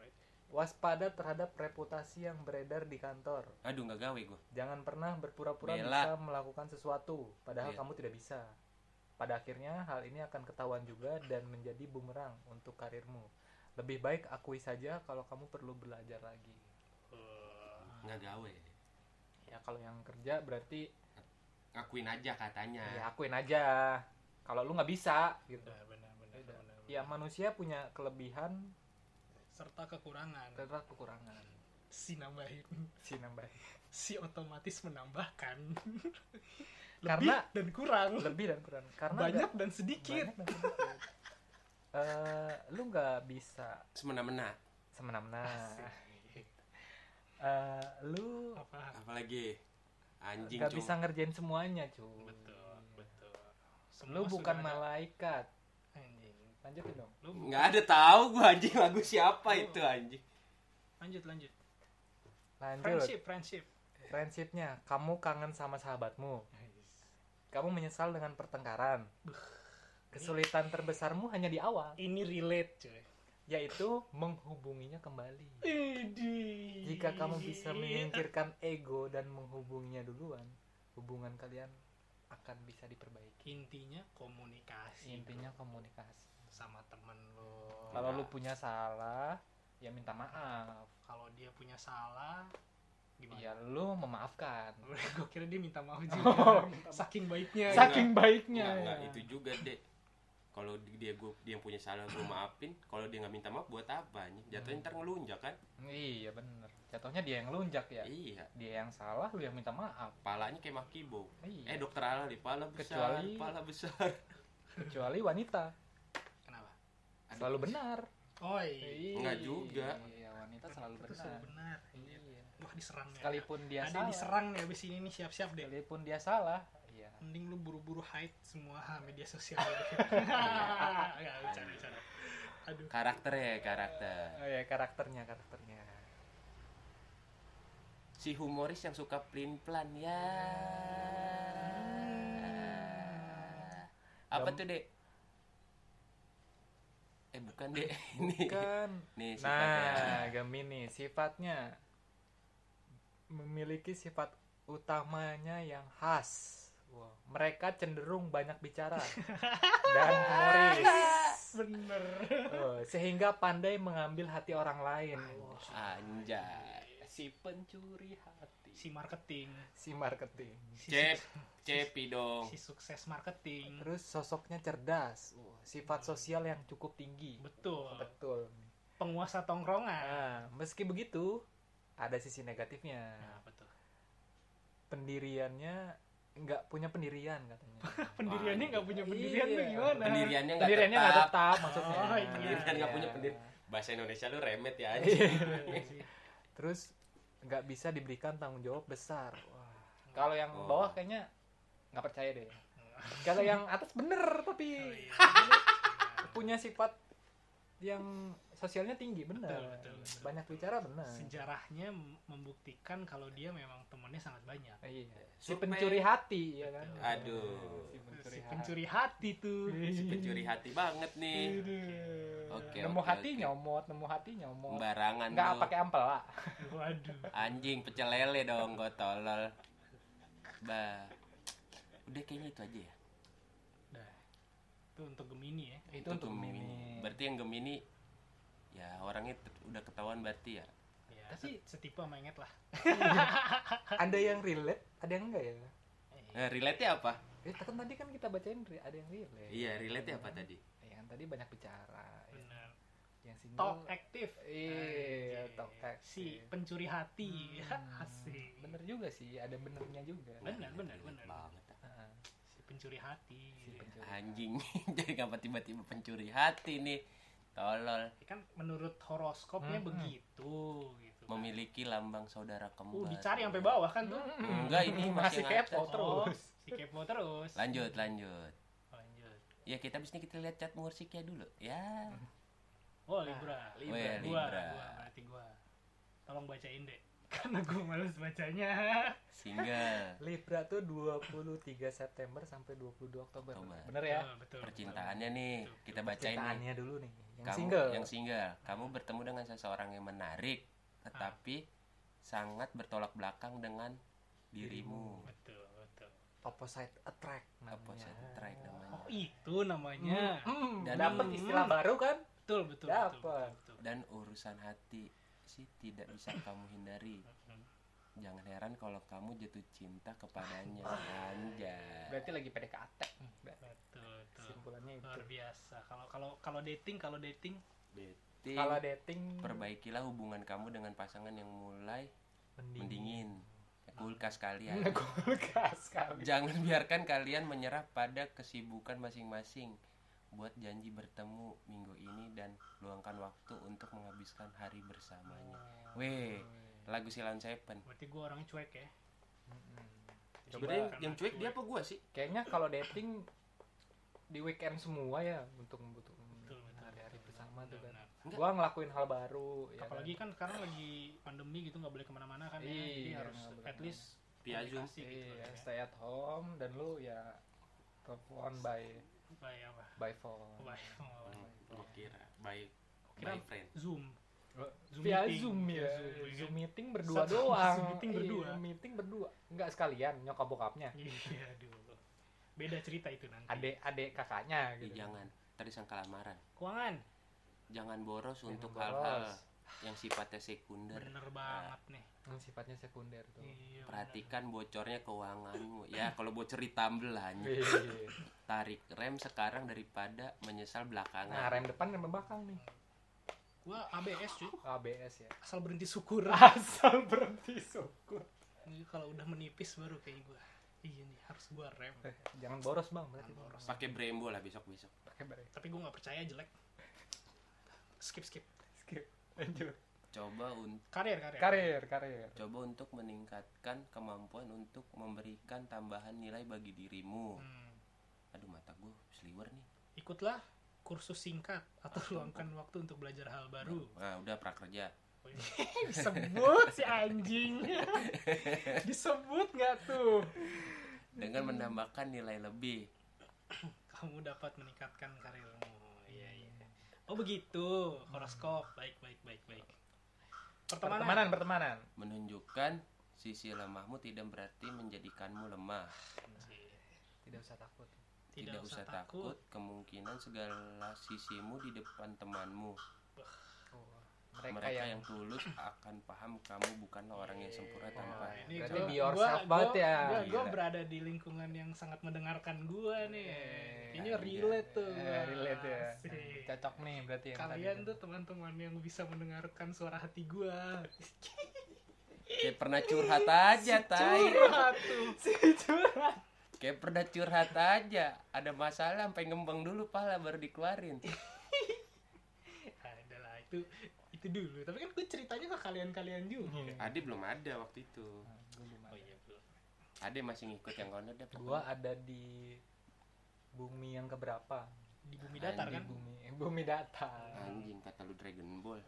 S1: Waspada terhadap reputasi yang beredar di kantor.
S3: Aduh nggak gawe gue.
S1: Jangan pernah berpura-pura
S3: Bela.
S1: bisa melakukan sesuatu padahal
S3: Iya.
S1: kamu tidak bisa. Pada akhirnya hal ini akan ketahuan juga dan menjadi bumerang untuk karirmu. Lebih baik akui saja kalau kamu perlu belajar lagi.
S3: Nggak gawe.
S1: Ya kalau yang kerja berarti
S3: Ngakuin aja katanya.
S1: ya akuin aja. Kalau lu nggak bisa gitu.
S2: Benar, benar, benar,
S1: Beda.
S2: benar,
S1: Ya
S2: benar.
S1: manusia punya kelebihan
S2: serta kekurangan.
S1: terdapat kekurangan.
S2: Si nambahin,
S1: Si nambah.
S2: si otomatis menambahkan.
S1: Karena-
S2: Lebih dan kurang.
S1: Lebih dan kurang. Karena
S2: Banyak dan sedikit.
S1: banyak dan sedikit. Eh, lu nggak bisa
S3: Semena-mena.
S1: semena-mena. Eh, lu
S2: Apa?
S3: Apalagi anjing
S1: nggak bisa ngerjain semuanya cuy.
S2: Betul, betul.
S1: Lu
S2: Semua
S1: bukan
S2: sudah ada.
S1: Lanjutin dong.
S2: Lu
S3: Nggak ada tahu gua anjing lagu siapa itu anjing.
S2: lanjut lanjut.
S1: Lanjut.
S2: Friendship, friendship.
S1: Friendshipnya, kamu kangen sama sahabatmu. Kamu menyesal dengan pertengkaran. Kesulitan terbesarmu hanya di awal,
S2: Ini relate, coy.
S1: yaitu menghubunginya kembali.
S2: Idi.
S1: Jika kamu bisa menyingkirkan ego dan menghubunginya duluan, hubungan kalian akan bisa diperbaiki.
S2: intinya komunikasi.
S1: Intinya komunikasi.
S2: Sama temen lo.
S1: Kalau lu punya salah, ya minta maaf.
S2: kalau dia punya salah gimana?
S1: Ya lu memaafkan.
S2: Gue kira dia minta maaf
S1: Oh,
S2: juga. Saking baiknya.
S1: Saking baiknya.
S3: Nggak,
S1: ya.
S3: nggak, itu juga deh. kalau di- dia gua dia yang punya salah gue maafin kalau dia nggak minta maaf buat apa nih jatuhnya ntar ngelunjak kan
S1: iya bener jatuhnya dia yang lunjak ya
S3: iya
S1: dia yang salah lu yang minta maaf
S3: palanya kayak makibo
S1: iya
S3: eh dokter Ali pala besar
S1: Kecuali-
S3: pala besar
S1: kecuali wanita? Selalu benar
S2: Oh iya.
S3: Enggak juga.
S1: iya wanita selalu benar
S2: selalu benar.
S1: iya
S2: Wah diserang nih.
S1: sekalipun dia
S2: Ada
S1: salah
S2: diserang nih abis ini nih siap-siap deh.
S1: sekalipun dia salah iya
S2: Mending lu buru-buru hide semua media sosial. Enggak, bercanda, bercanda. Aduh.
S3: karakter ya karakter
S1: oh ya karakternya karakternya
S3: si humoris yang suka plin plan ya apa
S1: Gam-
S3: tuh dek eh bukan ini.
S1: Bukan.
S3: Nih sifatnya
S1: nah Gemini sifatnya memiliki sifat utamanya yang khas. Wah, mereka cenderung banyak bicara. Dan humoris.
S2: Bener.
S1: Oh, sehingga pandai mengambil hati orang lain. Wah,
S3: anjay
S1: si pencuri hati
S2: Si marketing,
S1: si marketing
S2: si,
S3: cep cepi dong
S2: si sukses marketing.
S1: terus sosoknya cerdas sifat sosial yang cukup tinggi
S2: Betul.
S1: betul
S2: Penguasa tongkrongan.
S1: nah meski begitu ada sisi negatifnya
S2: Nah, betul.
S1: pendiriannya nggak punya pendirian katanya
S2: Pendiriannya nggak punya pendirian
S1: Iya.
S2: tuh gimana?
S3: pendiriannya nggak
S1: pendiriannya
S3: tetap
S1: tetap maksudnya
S2: Oh, iya.
S3: pendirian nggak punya
S1: Iya.
S3: pendirian bahasa Indonesia lu remet ya aja
S2: Iya sih.
S1: terus nggak bisa diberikan tanggung jawab besar wah kalau yang
S3: Oh.
S1: bawah kayaknya nggak percaya deh kalau yang atas bener tapi
S2: Oh, iya.
S1: punya sifat yang sosialnya tinggi bener
S2: Betul, betul, betul.
S1: banyak bicara bener
S2: Sejarahnya membuktikan kalau dia memang temennya sangat banyak.
S1: iya si pencuri hati ya kan
S3: Aduh.
S1: si pencuri
S2: Si
S1: hati
S2: pencuri hati tuh.
S3: si pencuri hati banget nih oke
S1: nemu
S3: oke,
S1: hati
S3: oke.
S1: nyomot nemu hati nyomot
S3: sembarangan
S1: nggak pakai ampel lah
S2: Waduh.
S3: anjing pecel lele dong gue tolol bah udah kayaknya itu aja ya
S2: Dah. Itu untuk Gemini ya.
S1: itu untuk
S3: Gemini.
S1: Gemini
S3: berarti yang Gemini ya orangnya tet- udah ketahuan berarti ya
S2: Ya,
S1: Tapi-
S2: se- setipe sama Enget lah.
S1: ada yang relate ada yang enggak ya
S3: eh, relate apa
S1: eh kan tadi kan kita bacain ada yang relate
S3: iya relate apa tadi
S1: ya kan tadi banyak bicara ya.
S2: Benar.
S1: yang single
S2: Talk aktif.
S1: iya talk active.
S2: Si pencuri hati.
S1: Hmm,
S2: Asik.
S1: bener juga sih ada benernya juga
S2: Bener, bener, bener.
S3: banget ah.
S1: Heeh,
S2: Si pencuri hati.
S1: si pencuri
S3: anjing jadi ngapa tiba-tiba pencuri hati nih tolol
S2: Kan menurut horoskopnya
S1: Hmm, hmm.
S2: begitu gitu. kan.
S3: memiliki lambang saudara
S2: Uh,
S3: kembar
S2: dicari sampai bawah kan tuh.
S1: Hmm,
S3: Enggak, ini masih
S1: masih kepo terus
S2: Si kepo terus.
S3: lanjut lanjut
S2: Lanjut.
S3: ya kita abis ini kita lihat chat musiknya dulu ya
S2: Oh, Libra.
S1: Libra.
S3: Oh, ya,
S2: Gua,
S3: Libra.
S2: gua, berarti gua. Tolong bacain deh. Karena gua males bacanya.
S3: single
S1: Libra tuh 23 September sampai 22 Oktober.
S3: Oktober.
S1: Bener ya?
S2: Betul, betul.
S3: percintaannya nih kita bacain nih
S1: Percintaannya dulu nih. Yang
S3: kamu
S1: single.
S3: yang single kamu bertemu dengan seseorang yang menarik tetapi sangat bertolak belakang dengan dirimu
S2: Betul, betul.
S1: Opposite attract namanya.
S3: opposite track namanya
S2: Oh, itu namanya.
S1: Hmm,
S3: Dan-
S1: dapat istilah baru kan?
S2: Betul, betul,
S1: Dapet.
S2: betul, betul, betul.
S3: dan urusan hati sih tidak bisa kamu hindari jangan heran kalau kamu jatuh cinta kepadanya anjay
S1: Berarti lagi PDKT.
S2: Betul, betul.
S1: Kesimpulannya itu.
S2: Luar biasa. Kalau kalau kalau dating, kalau dating
S3: Dating,
S1: Kalau dating
S3: perbaikilah hubungan kamu dengan pasangan yang mulai
S1: mending.
S3: mendingin kulkas kalian
S1: Kulkas kali.
S3: Jangan biarkan kalian menyerah pada kesibukan masing-masing. Buat janji bertemu minggu ini dan luangkan waktu untuk menghabiskan hari bersamanya. Weh, lagu Silon Seven.
S2: berarti gua orangnya cuek ya.
S1: Mm-mm.
S3: Sebenarnya
S2: Karena
S3: yang cuek dia apa gua sih?
S1: Kayaknya kalau dating di weekend semua ya untuk untuk hari-hari bersama tuh kan.
S3: Enggak.
S1: Gua ngelakuin hal baru. ya
S2: Apalagi kan sekarang lagi pandemi gitu nggak boleh ke mana-mana kan ya. Jadi
S1: Iya,
S2: harus at least
S3: Via Zoom.
S2: komunikasi gitu
S1: Iya,
S2: kan ya.
S1: stay at home dan lu ya telepon by
S2: By apa?
S1: by phone.
S2: By, oh,
S3: Gua kira baik
S2: Kira
S3: my friend.
S2: Zoom. Zoom
S1: Via
S2: meeting.
S1: Zoom ya.
S2: Zoom, ya
S1: Zoom
S2: kan?
S1: meeting berdua
S2: Satu-
S1: doang.
S2: Zoom meeting berdua.
S1: Iya, meeting berdua. Enggak sekalian nyokap bokapnya.
S2: Iya, aduh. Beda cerita itu nanti.
S1: Adik-adik kakaknya
S3: Ih,
S1: gitu.
S3: jangan, tadi sangka lamaran.
S2: Keuangan.
S3: Jangan boros
S1: Jangan
S3: untuk hal-hal yang sifatnya sekunder
S2: bener banget nih
S1: yang sifatnya sekunder tuh.
S2: Iya,
S3: perhatikan bocornya keuanganmu. Ya kalau bocor ditambel lah anjing.
S1: Wih.
S3: tarik rem sekarang daripada menyesal
S1: nah
S3: belakangan
S1: rem depan rem belakang nih.
S2: Bener. gua ABS cuy.
S1: ABS ya.
S2: Asal berhenti syukur.
S1: Asal berhenti syukur.
S2: Ini kalau udah menipis baru kayak gua. Iya nih harus gua rem.
S1: Eh, jangan boros bang. Berarti
S2: Jangan boros.
S3: pakai Brembo lah besok besok
S1: pakai bareng
S2: tapi gua nggak percaya jelek. Skip skip.
S1: Skip. Lanjut
S3: coba untuk
S2: karir karir.
S1: Karir karir.
S3: coba untuk meningkatkan kemampuan untuk memberikan tambahan nilai bagi dirimu.
S2: Hmm.
S3: aduh mata gue sliwer nih.
S2: Ikutlah kursus singkat atau luangkan waktu untuk belajar hal baru.
S3: Nah udah prakerja.
S2: Disebut si anjing. Disebut nggak tuh?
S3: Dengan menambahkan nilai lebih.
S2: Kamu dapat meningkatkan karirmu. Iya iya. Oh begitu. Horoskop. Baik baik baik baik pertemanan,
S1: pertemanan pertemanan.
S3: Menunjukkan sisi lemahmu tidak berarti menjadikanmu lemah.
S1: Tidak usah takut.
S3: Tidak, usah takut kemungkinan segala sisimu di depan temanmu
S1: mereka,
S3: mereka,
S1: yang,
S3: yang... tulus akan paham kamu bukanlah orang yang sempurna
S1: Wah,
S3: tanpa
S2: ini
S1: Berarti
S2: gua-
S1: be yourself
S2: gua-
S1: banget
S2: gua-
S1: ya.
S2: gua, gua
S3: Gila.
S2: berada di lingkungan yang sangat mendengarkan gua nih
S1: Eh,
S2: ini
S3: iya.
S2: relate tuh
S1: Eh, relate ya
S2: Asik.
S1: cocok nih berarti yang
S2: kalian
S1: tadi.
S2: tuh teman-teman yang bisa mendengarkan suara hati gua
S3: kayak pernah curhat aja tai
S2: curhat tuh
S1: si curhat
S3: kayak pernah curhat aja ada masalah sampai ngembang dulu pala baru dikeluarin
S2: ada lah itu itu dulu. Tapi kan gue ceritanya ke kalian-kalian juga.
S3: Ade belum ada waktu itu.
S1: Gua belum
S2: oh
S1: ada.
S2: iya belum.
S3: Ade masih ngikut yang kono deh
S1: gua ada di bumi yang keberapa?
S2: Di bumi datar
S3: Anjing.
S2: kan?
S1: Bumi bumi datar.
S3: Anjing kata lu Dragon Ball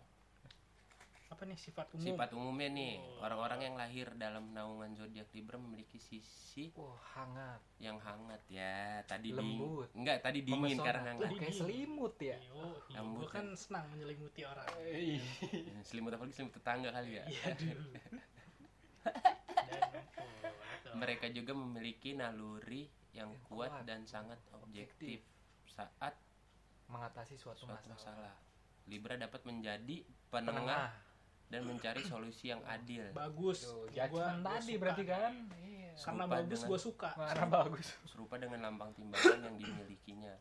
S2: apa nih sifat umum?
S3: Sifat umumnya nih
S2: Oh.
S3: orang-orang yang lahir dalam naungan zodiak Libra memiliki sisi
S1: wah hangat.
S3: yang hangat ya. Tadi
S1: Lembut.
S3: dingin enggak tadi dingin
S1: Memesona.
S3: karena hangat
S1: kayak selimut ya?
S2: Iya, gue kan senang menyelimuti orang.
S1: Ih.
S3: selimut apalagi selimut tetangga kali ya?
S2: Iya oh,
S3: mereka juga memiliki naluri yang
S1: Yang
S3: kuat
S1: kuat.
S3: dan sangat objektif. Saat
S1: mengatasi suatu,
S3: suatu
S1: masalah,
S3: masalah. Libra dapat menjadi penengah,
S1: penengah
S3: dan mencari solusi yang adil.
S2: Bagus. Ya, gua- gua
S1: tadi
S2: suka.
S1: berarti kan? Iya.
S2: Karena bagus
S3: dengan-
S2: gue suka.
S1: Mana bagus.
S3: Serupa dengan lambang timbangan yang dimilikinya.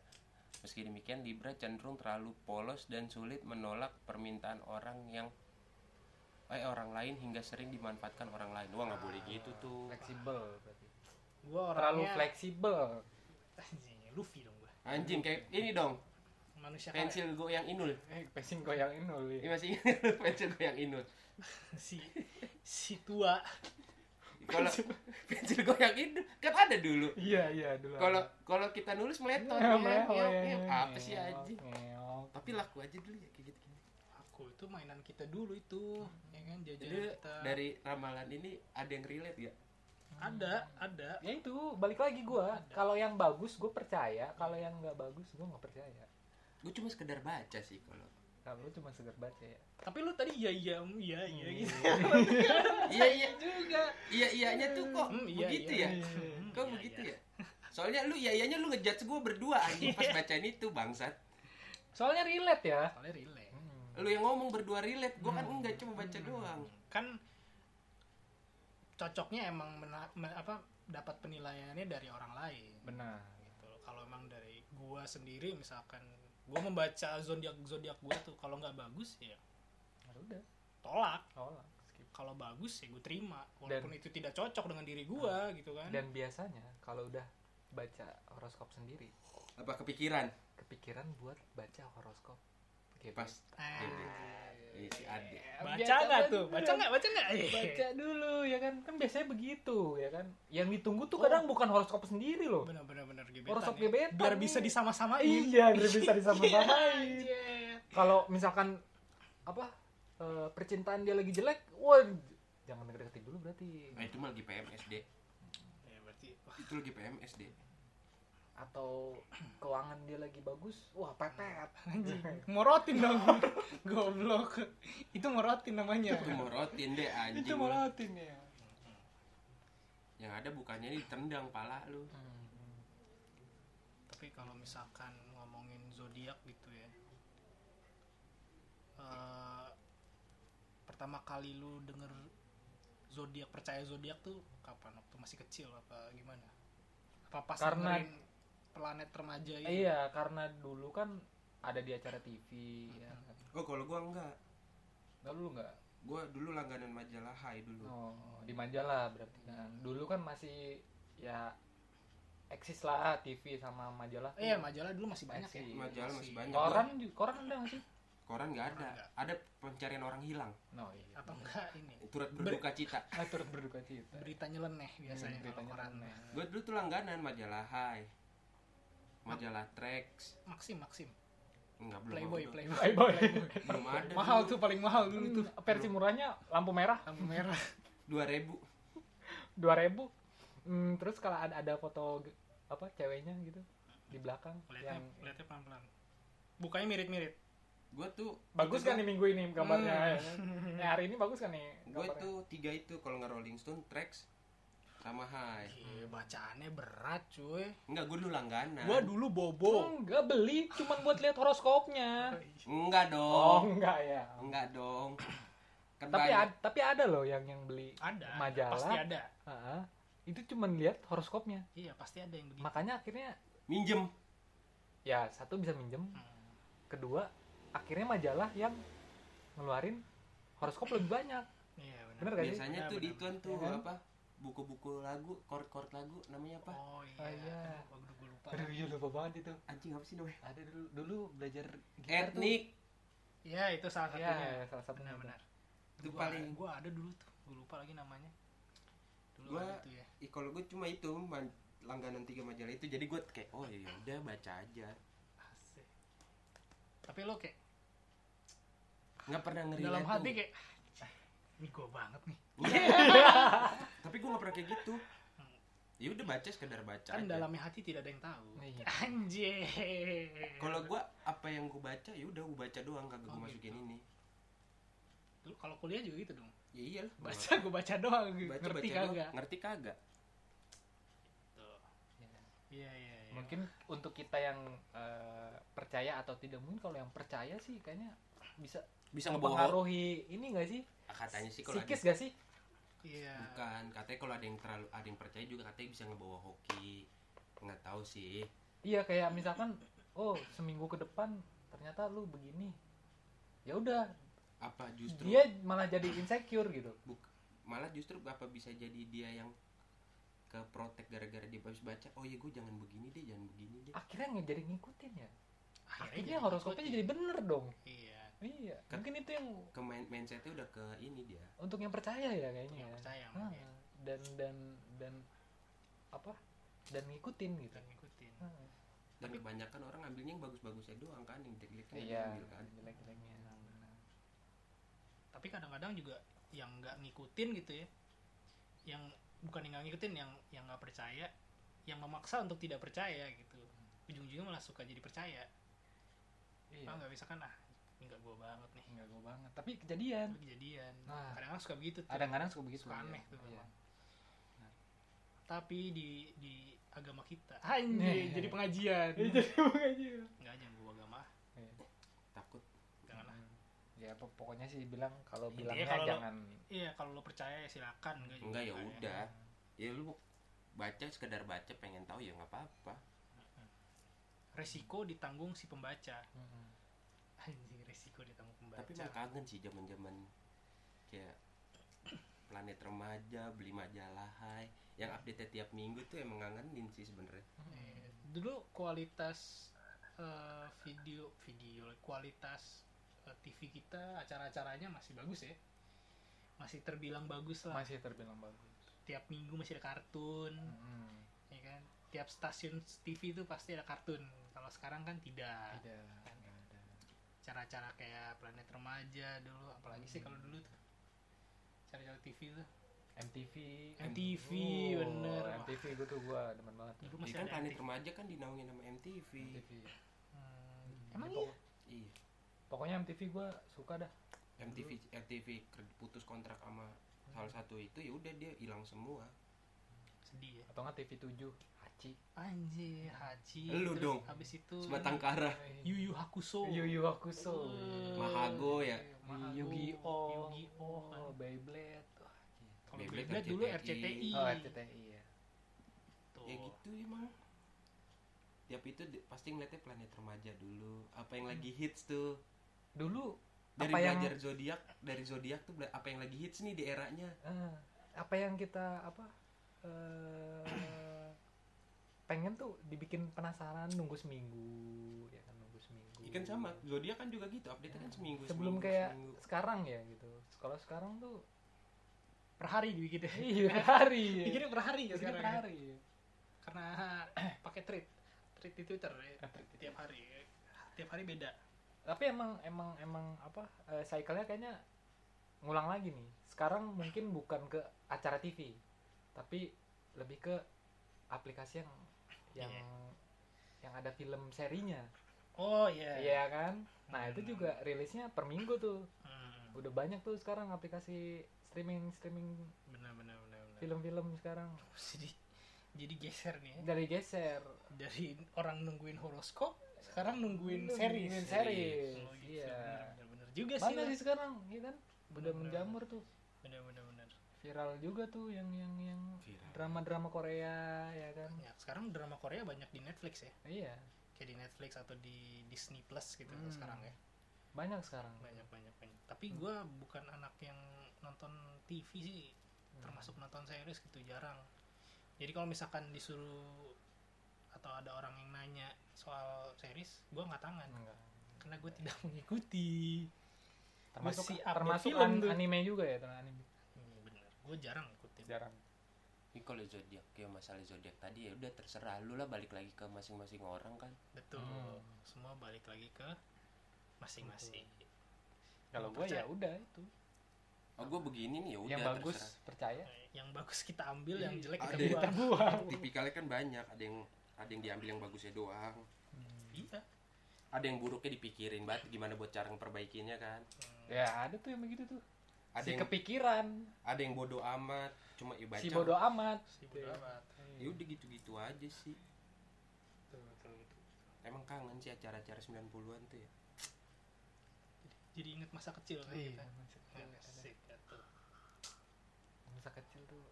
S3: Meski demikian, Libra cenderung terlalu polos dan sulit menolak permintaan orang yang eh orang lain hingga sering dimanfaatkan orang lain. Wah nggak boleh gitu tuh.
S1: fleksibel berarti.
S2: Gue
S1: terlalu
S2: orangnya
S1: fleksibel.
S2: Anjing Luffy dong gue
S3: Anjing kayak ini dong,
S2: manusia kaya.
S3: pensil goyang inul.
S1: eh pensil goyang inul
S3: Ini
S1: ya.
S3: masih ingat pensil goyang inul.
S2: si si tua
S3: Kalau pensil goyang inul kan ada dulu.
S1: iya iya dulu
S3: Kalau kalau kita nulis meletot
S1: Ya,
S3: ya, ya,
S1: ya,
S3: ya.
S1: ya.
S3: apa sih anjing?
S1: Ngeok.
S3: Tapi laku aja dulu ya kayak gitu.
S2: aku itu mainan kita dulu itu ya kan jajan
S3: Jadi
S2: kita
S3: dari ramalan ini ada yang relate ya?
S2: ada ada
S1: ya itu balik lagi gua kalau yang bagus gue percaya kalau yang nggak bagus gue nggak percaya
S3: Gue cuma sekedar baca sih kalau.
S1: kalau lu cuma segar baca ya
S2: tapi lu tadi iya iya mm, iya iya
S1: Hmm.
S2: gitu
S3: Iya iya juga. Iya iyanya tuh kok
S2: Hmm, iya,
S3: begitu
S2: iya.
S3: ya?
S2: Hmm,
S3: Kok
S2: iya,
S3: begitu
S2: iya.
S3: ya? Soalnya lu iya iyanya lu ngejudge gue berdua anjing pas bacain itu bangsat.
S1: soalnya relate ya
S2: soalnya relate
S1: Hmm.
S3: Lu yang ngomong berdua relate, gue kan enggak cuma baca doang.
S2: kan cocoknya emang mena- me- apa dapat penilaiannya dari orang lain
S1: benar
S2: gitu kalau emang dari gua sendiri misalkan gua membaca zodiak zodiak gua tuh kalau nggak bagus ya
S1: Ya udah.
S2: tolak.
S1: Tolak skip.
S2: Kalau bagus ya gue terima walaupun itu tidak cocok dengan diri gua gitu kan.
S1: Dan biasanya kalau udah baca horoskop sendiri
S3: Apa kepikiran?
S1: kepikiran buat baca horoskop Oke,
S3: Pas
S2: Eh,
S3: Iya si Ade.
S2: baca nggak tuh? baca nggak? Baca nggak?
S1: Baca dulu ya kan? Kan biasanya begitu ya kan? Yang ditunggu tuh kadang bukan horoskop sendiri loh.
S2: Benar benar benar. Gebetan
S1: horoskop
S2: ya.
S1: gebetan.
S2: Biar bisa disama-samain.
S1: Iya biar bisa disama-samain.
S2: Iya.
S1: kalau misalkan apa eh, percintaan dia lagi jelek wah jangan deket-deketin dulu berarti.
S3: Nah, itu mah lagi PMSD.
S2: ya berarti
S3: Itu lagi PMSD.
S1: Atau keuangan dia lagi bagus wah pepet.
S2: Anjing. Morotin dong. Goblok. Itu morotin namanya.
S3: Itu morotin deh anjing.
S1: itu morotin ya
S3: Yang ada bukannya ditendang pala lu.
S2: tapi kalau misalkan ngomongin zodiak gitu ya eh, pertama kali lu denger zodiak percaya zodiak tuh kapan? Waktu masih kecil apa gimana? Apa pas
S1: Karena-
S2: dengerin planet remaja itu
S1: iya karena dulu kan ada di acara TV ya kan.
S3: oh kalau gua enggak.
S1: Nggak, dulu nggak
S3: gua dulu langganan majalah Hai dulu.
S1: Oh di majalah berarti kan dulu kan masih ya eksis lah TV sama majalah
S2: iya majalah dulu masih banyak ya.
S1: Masih.
S3: Majalah masih banyak.
S1: koran koran ada nggak sih?
S3: Koran nggak ada.
S2: Enggak.
S3: ada pencarian orang hilang.
S1: No iya.
S2: Atau enggak ini?
S3: Turut berduka cita.
S1: Nah, turut berduka cita.
S2: Berita nyeleneh biasanya
S1: Hmm,
S2: koran.
S1: aneh.
S3: gua dulu tuh langganan majalah Hai majalah Trax
S2: Maxim Maxim.
S3: Enggak belum
S2: Playboy
S3: belum,
S2: Playboy.
S1: Playboy.
S3: belum ada
S2: mahal tuh paling mahal dulu tuh.
S1: Versi murahnya lampu merah.
S2: Lampu merah.
S3: Dua ribu.
S1: 2000 Hmm, terus kalau ada ada foto apa ceweknya gitu di belakang
S2: lihatnya
S1: yang
S2: lihatnya pelan pelan bukanya mirip mirip
S3: gua tuh
S1: bagus kan nih minggu ini gambarnya
S2: Hmm.
S1: ya kan? Eh, hari ini bagus kan nih
S3: gue tuh tiga itu kalau nggak Rolling Stone Trax sama Hai.
S2: Iya, bacaannya berat cuy.
S3: Enggak gue dulu langganan.
S2: Gua dulu bobo.
S1: Enggak beli cuman buat lihat horoskopnya.
S3: Enggak
S1: oh
S3: dong
S1: enggak ya.
S3: Enggak dong. Kan
S1: tapi
S3: banyak.
S1: ad- tapi ada loh yang yang beli
S2: ada
S1: Majalah.
S2: pasti ada.
S1: Ah, itu cuman lihat horoskopnya.
S2: Iya pasti ada yang begitu.
S1: Makanya akhirnya
S3: minjem.
S1: Ya satu bisa minjem.
S2: Hmm.
S1: kedua akhirnya majalah yang ngeluarin horoskop lebih banyak.
S2: Iya benar.
S1: Bener gak sih?
S3: Biasanya
S2: Benar,
S3: tuh di
S2: benar.
S3: tuan tuh
S1: Ya kan?
S3: apa buku-buku lagu chord-chord lagu namanya apa?
S2: Oh iya,
S1: Oh, iya.
S2: Aduh, lupa.
S1: Aduh iya lupa banget itu.
S3: Anjing apa sih namanya?
S1: Ada dulu dulu belajar gitar tuh.
S3: etnik.
S2: Iya itu salah
S1: Iya,
S2: satunya.
S1: iya, salah satunya
S2: benar benar.
S3: Itu
S2: Gua-
S3: paling-
S2: gua ada dulu tuh gua lupa lagi namanya. Dulu
S3: Gua-
S2: tuh ya.
S3: Ih, kalau gue cuma itu man- langganan tiga majalah itu jadi gue kayak oh ya udah baca aja.
S2: Asik. tapi lo kayak
S3: nggak pernah ngeri
S2: dalam hati kayak "Ah, ini gua banget nih
S3: tapi gue nggak pernah kayak gitu ya udah baca sekedar baca
S2: kan
S3: aja.
S2: dalamnya hati tidak ada yang tahu
S1: Iya.
S2: anjir
S3: kalau gue apa yang gue baca ya udah gue baca doang kagak gue
S2: Oh,
S3: masukin
S2: gitu.
S3: ini
S2: lu kalau kuliah juga gitu dong
S3: ya iyalah gua
S2: baca gua baca doang
S3: baca
S2: ngerti
S3: baca doang.
S2: kagak
S3: ngerti kagak
S2: Tuh.
S1: Iya.
S2: iya iya iya
S1: mungkin untuk kita yang eh, percaya atau tidak mungkin kalau yang percaya sih kayaknya bisa
S3: bisa ngebawa
S1: mempengaruhi ini gak sih?
S3: Katanya sih kalau ada,
S1: gak sih?
S2: Iya.
S3: Bukan katanya kalau ada yang terlalu ada yang percaya juga katanya bisa ngebawa hoki. Nggak tahu sih.
S1: Iya kayak misalkan oh seminggu ke depan ternyata lu begini. Ya udah.
S3: Apa justru
S1: dia malah jadi insecure gitu.
S3: Buk- malah justru apa bisa jadi dia yang ke protek gara-gara dia habis baca oh ya gue jangan begini deh jangan begini deh.
S1: Akhirnya nggak jadi ngikutin ya?
S2: Akhirnya
S1: akhirnya horoskopnya jadi bener dong.
S2: Iya
S1: iya
S3: Kan-
S1: mungkin itu yang
S3: ke main mindsetnya udah ke ini dia.
S1: Untuk yang percaya ya kayaknya
S2: yang
S1: ya.
S2: percaya
S1: Ah,
S2: mungkin.
S1: dan dan dan apa? Dan ngikutin gitu.
S2: Dan ngikutin.
S1: Ah.
S3: dan kebanyakan orang ambilnya yang bagus-bagusnya doang kan yang jelek-jeleknya
S1: iya
S3: ambil kan.
S1: jelek-jeleknya benar.
S2: tapi kadang-kadang juga yang nggak ngikutin gitu ya yang bukan yang nggak ngikutin yang yang nggak percaya yang memaksa untuk tidak percaya gitu. Ujung-ujungnya malah suka jadi percaya.
S1: Iya.
S2: Ah nggak? Bisa kan ah ini nggak gue banget nih.
S1: Nggak gue banget. Tapi kejadian.
S2: Tapi kejadian.
S1: Nah.
S2: kadang-kadang suka begitu tuh.
S1: Kadang-kadang suka begitu
S2: Suka
S1: iya.
S2: aneh tuh
S1: Iya.
S2: memang. tapi di di agama kita. Anjir
S1: Nih.
S2: jadi pengajian.
S1: Jadi pengajian.
S2: Nggak aja gue agama.
S3: Takut.
S2: Jangan lah
S1: ya pok- pokoknya sih bilang kalau bilangnya
S2: kalau lo-
S1: jangan
S2: iya kalau lo percaya ya silakan. Enggak juga
S3: enggak ya udah. Ya lu baca sekedar baca pengen tahu ya nggak apa-apa.
S2: Resiko ditanggung si pembaca.
S1: Mm-mm.
S2: Resiko ditanggung pembaca.
S3: Tapi emang kangen sih zaman-zaman kayak planet remaja beli majalah hai. Yang update tiap minggu tuh emang ngangenin sih sebenarnya.
S2: Eh, dulu kualitas eh, video video kualitas eh, TV kita acara-acaranya masih bagus ya. Masih terbilang bagus lah.
S1: Masih terbilang bagus.
S2: Tiap minggu masih ada kartun
S1: Mm-mm.
S2: ya kan? Tiap stasiun TV itu pasti ada kartun. Kalau sekarang kan tidak.
S1: Tidak. nggak
S2: cara-cara kayak planet remaja dulu apalagi sih kalau dulu tuh. Cara-cara TV tuh.
S1: MTV
S2: MTV,
S1: Oh,
S2: bener.
S1: MTV gue tuh gue demen banget
S2: dulu
S3: Iya
S2: masih
S3: kan planet
S2: MTV.
S3: remaja kan dinaungin sama MTV
S1: MTV
S2: Hmm, emang
S1: Jadi
S2: iya?
S3: Iya.
S1: Pokoknya MTV gue suka dah.
S3: MTV MTV ker- putus kontrak sama salah satu itu ya udah dia hilang semua.
S2: Sedih ya
S1: atau nggak TV 7 Hachi
S2: anjir haji
S3: Lu dong.
S2: habis itu
S3: Sebatang kara.
S2: Yu Yu Hakusho
S1: Yu Yu Hakusho
S2: Eh,
S3: Mahago ya?
S2: Mahago,
S1: Yu-Gi-Oh
S2: Yu-Gi-Oh kan.
S1: Beyblade Wah, gitu.
S2: Kalau
S3: Beyblade
S2: Beyblade dulu
S3: RCTI.
S2: RCTI.
S1: oh RCTI ya
S2: Tuh.
S3: Ya gitu emang. Tiap itu di- pasti ngeliatnya planet remaja dulu. Apa yang lagi hits tuh?
S1: dulu
S3: Dari
S1: apa yang
S3: belajar zodiak, dari zodiak tuh apa yang lagi hits nih di eranya.
S1: eh, apa yang kita apa eh pengen tuh dibikin penasaran nunggu seminggu ya kan nunggu seminggu
S3: Ikan sama, zodiak kan juga gitu, update kan seminggu.
S1: sebelum
S3: seminggu,
S1: kayak
S3: seminggu.
S1: sekarang ya gitu kalau sekarang tuh
S2: per hari dibikin
S1: iya per hari
S2: bikinnya per hari ya sekarang
S1: per
S2: ya.
S1: hari
S2: karena pakai tweet tweet di Twitter ya. tiap hari tiap hari beda
S1: tapi emang emang emang apa eh, cycle-nya kayaknya ngulang lagi nih sekarang mungkin bukan ke acara TV tapi lebih ke aplikasi yang yang
S2: Iya.
S1: yang ada film serinya.
S2: Oh iya.
S1: Iya kan? Nah itu juga rilisnya per minggu tuh.
S2: Hmm,
S1: udah banyak tuh sekarang aplikasi streaming streaming
S2: benar benar benar benar.
S1: film-film sekarang.
S2: Jadi jadi geser nih ya.
S1: dari geser.
S2: Dari orang nungguin horoskop sekarang nungguin
S1: Nungguin
S2: series.
S1: series,
S2: Oh, gitu.
S1: iya.
S2: bener, bener juga sih lah.
S1: sih sekarang iya kan? Udah
S2: Bener, bener,
S1: menjamur tuh.
S2: Bener bener bener
S1: viral juga tuh yang yang yang
S3: Viral.
S1: drama-drama Korea ya kan?
S2: Ya sekarang drama Korea banyak di Netflix ya.
S1: Iya.
S2: Kayak di Netflix atau di Disney Plus gitu
S1: Hmm.
S2: sekarang ya.
S1: Banyak sekarang.
S2: Banyak banyak banyak. Tapi gue bukan anak yang nonton TV sih.
S1: Hmm.
S2: termasuk nonton series gitu jarang. Jadi kalau misalkan disuruh atau ada orang yang nanya soal series gue nggak tangan.
S1: Enggak.
S2: karena gue tidak mengikuti.
S1: Termasuk termasuk
S2: film
S1: an- anime juga ya anime.
S2: hmm, gue jarang ngikutin.
S1: Jarang.
S3: Ini kalau zodiak kayak masalah zodiak tadi ya udah terserah. Lu lah balik lagi ke masing-masing orang kan.
S2: betul.
S1: Hmm.
S2: semua balik lagi ke masing-masing.
S1: Kalau gue ya udah itu.
S3: Oh gue begini nih ya udah
S1: yang bagus
S3: terserah.
S1: percaya.
S2: Yang bagus kita ambil yang jelek
S3: Ada
S2: kita
S3: yang-
S2: buang.
S3: Tipikalnya kan banyak, ada yang ada yang diambil yang bagusnya doang.
S2: iya.
S3: Ada yang buruknya dipikirin banget gimana buat cara memperbaikinya kan.
S1: ya ada tuh yang begitu tuh
S3: Ada
S1: si
S3: yang
S1: kepikiran.
S3: ada yang bodoh amat, cuma ya baca.
S1: si bodoh amat.
S2: Si bodo amat.
S3: Ya udah gitu-gitu aja sih.
S2: betul betul betul.
S3: Emang kangen sih acara-acara 90-an tuh ya.
S2: jadi inget masa kecil kan
S1: Iya,
S2: kita.
S1: masa kecil.
S2: Asik, gitu.
S1: masa kecil tuh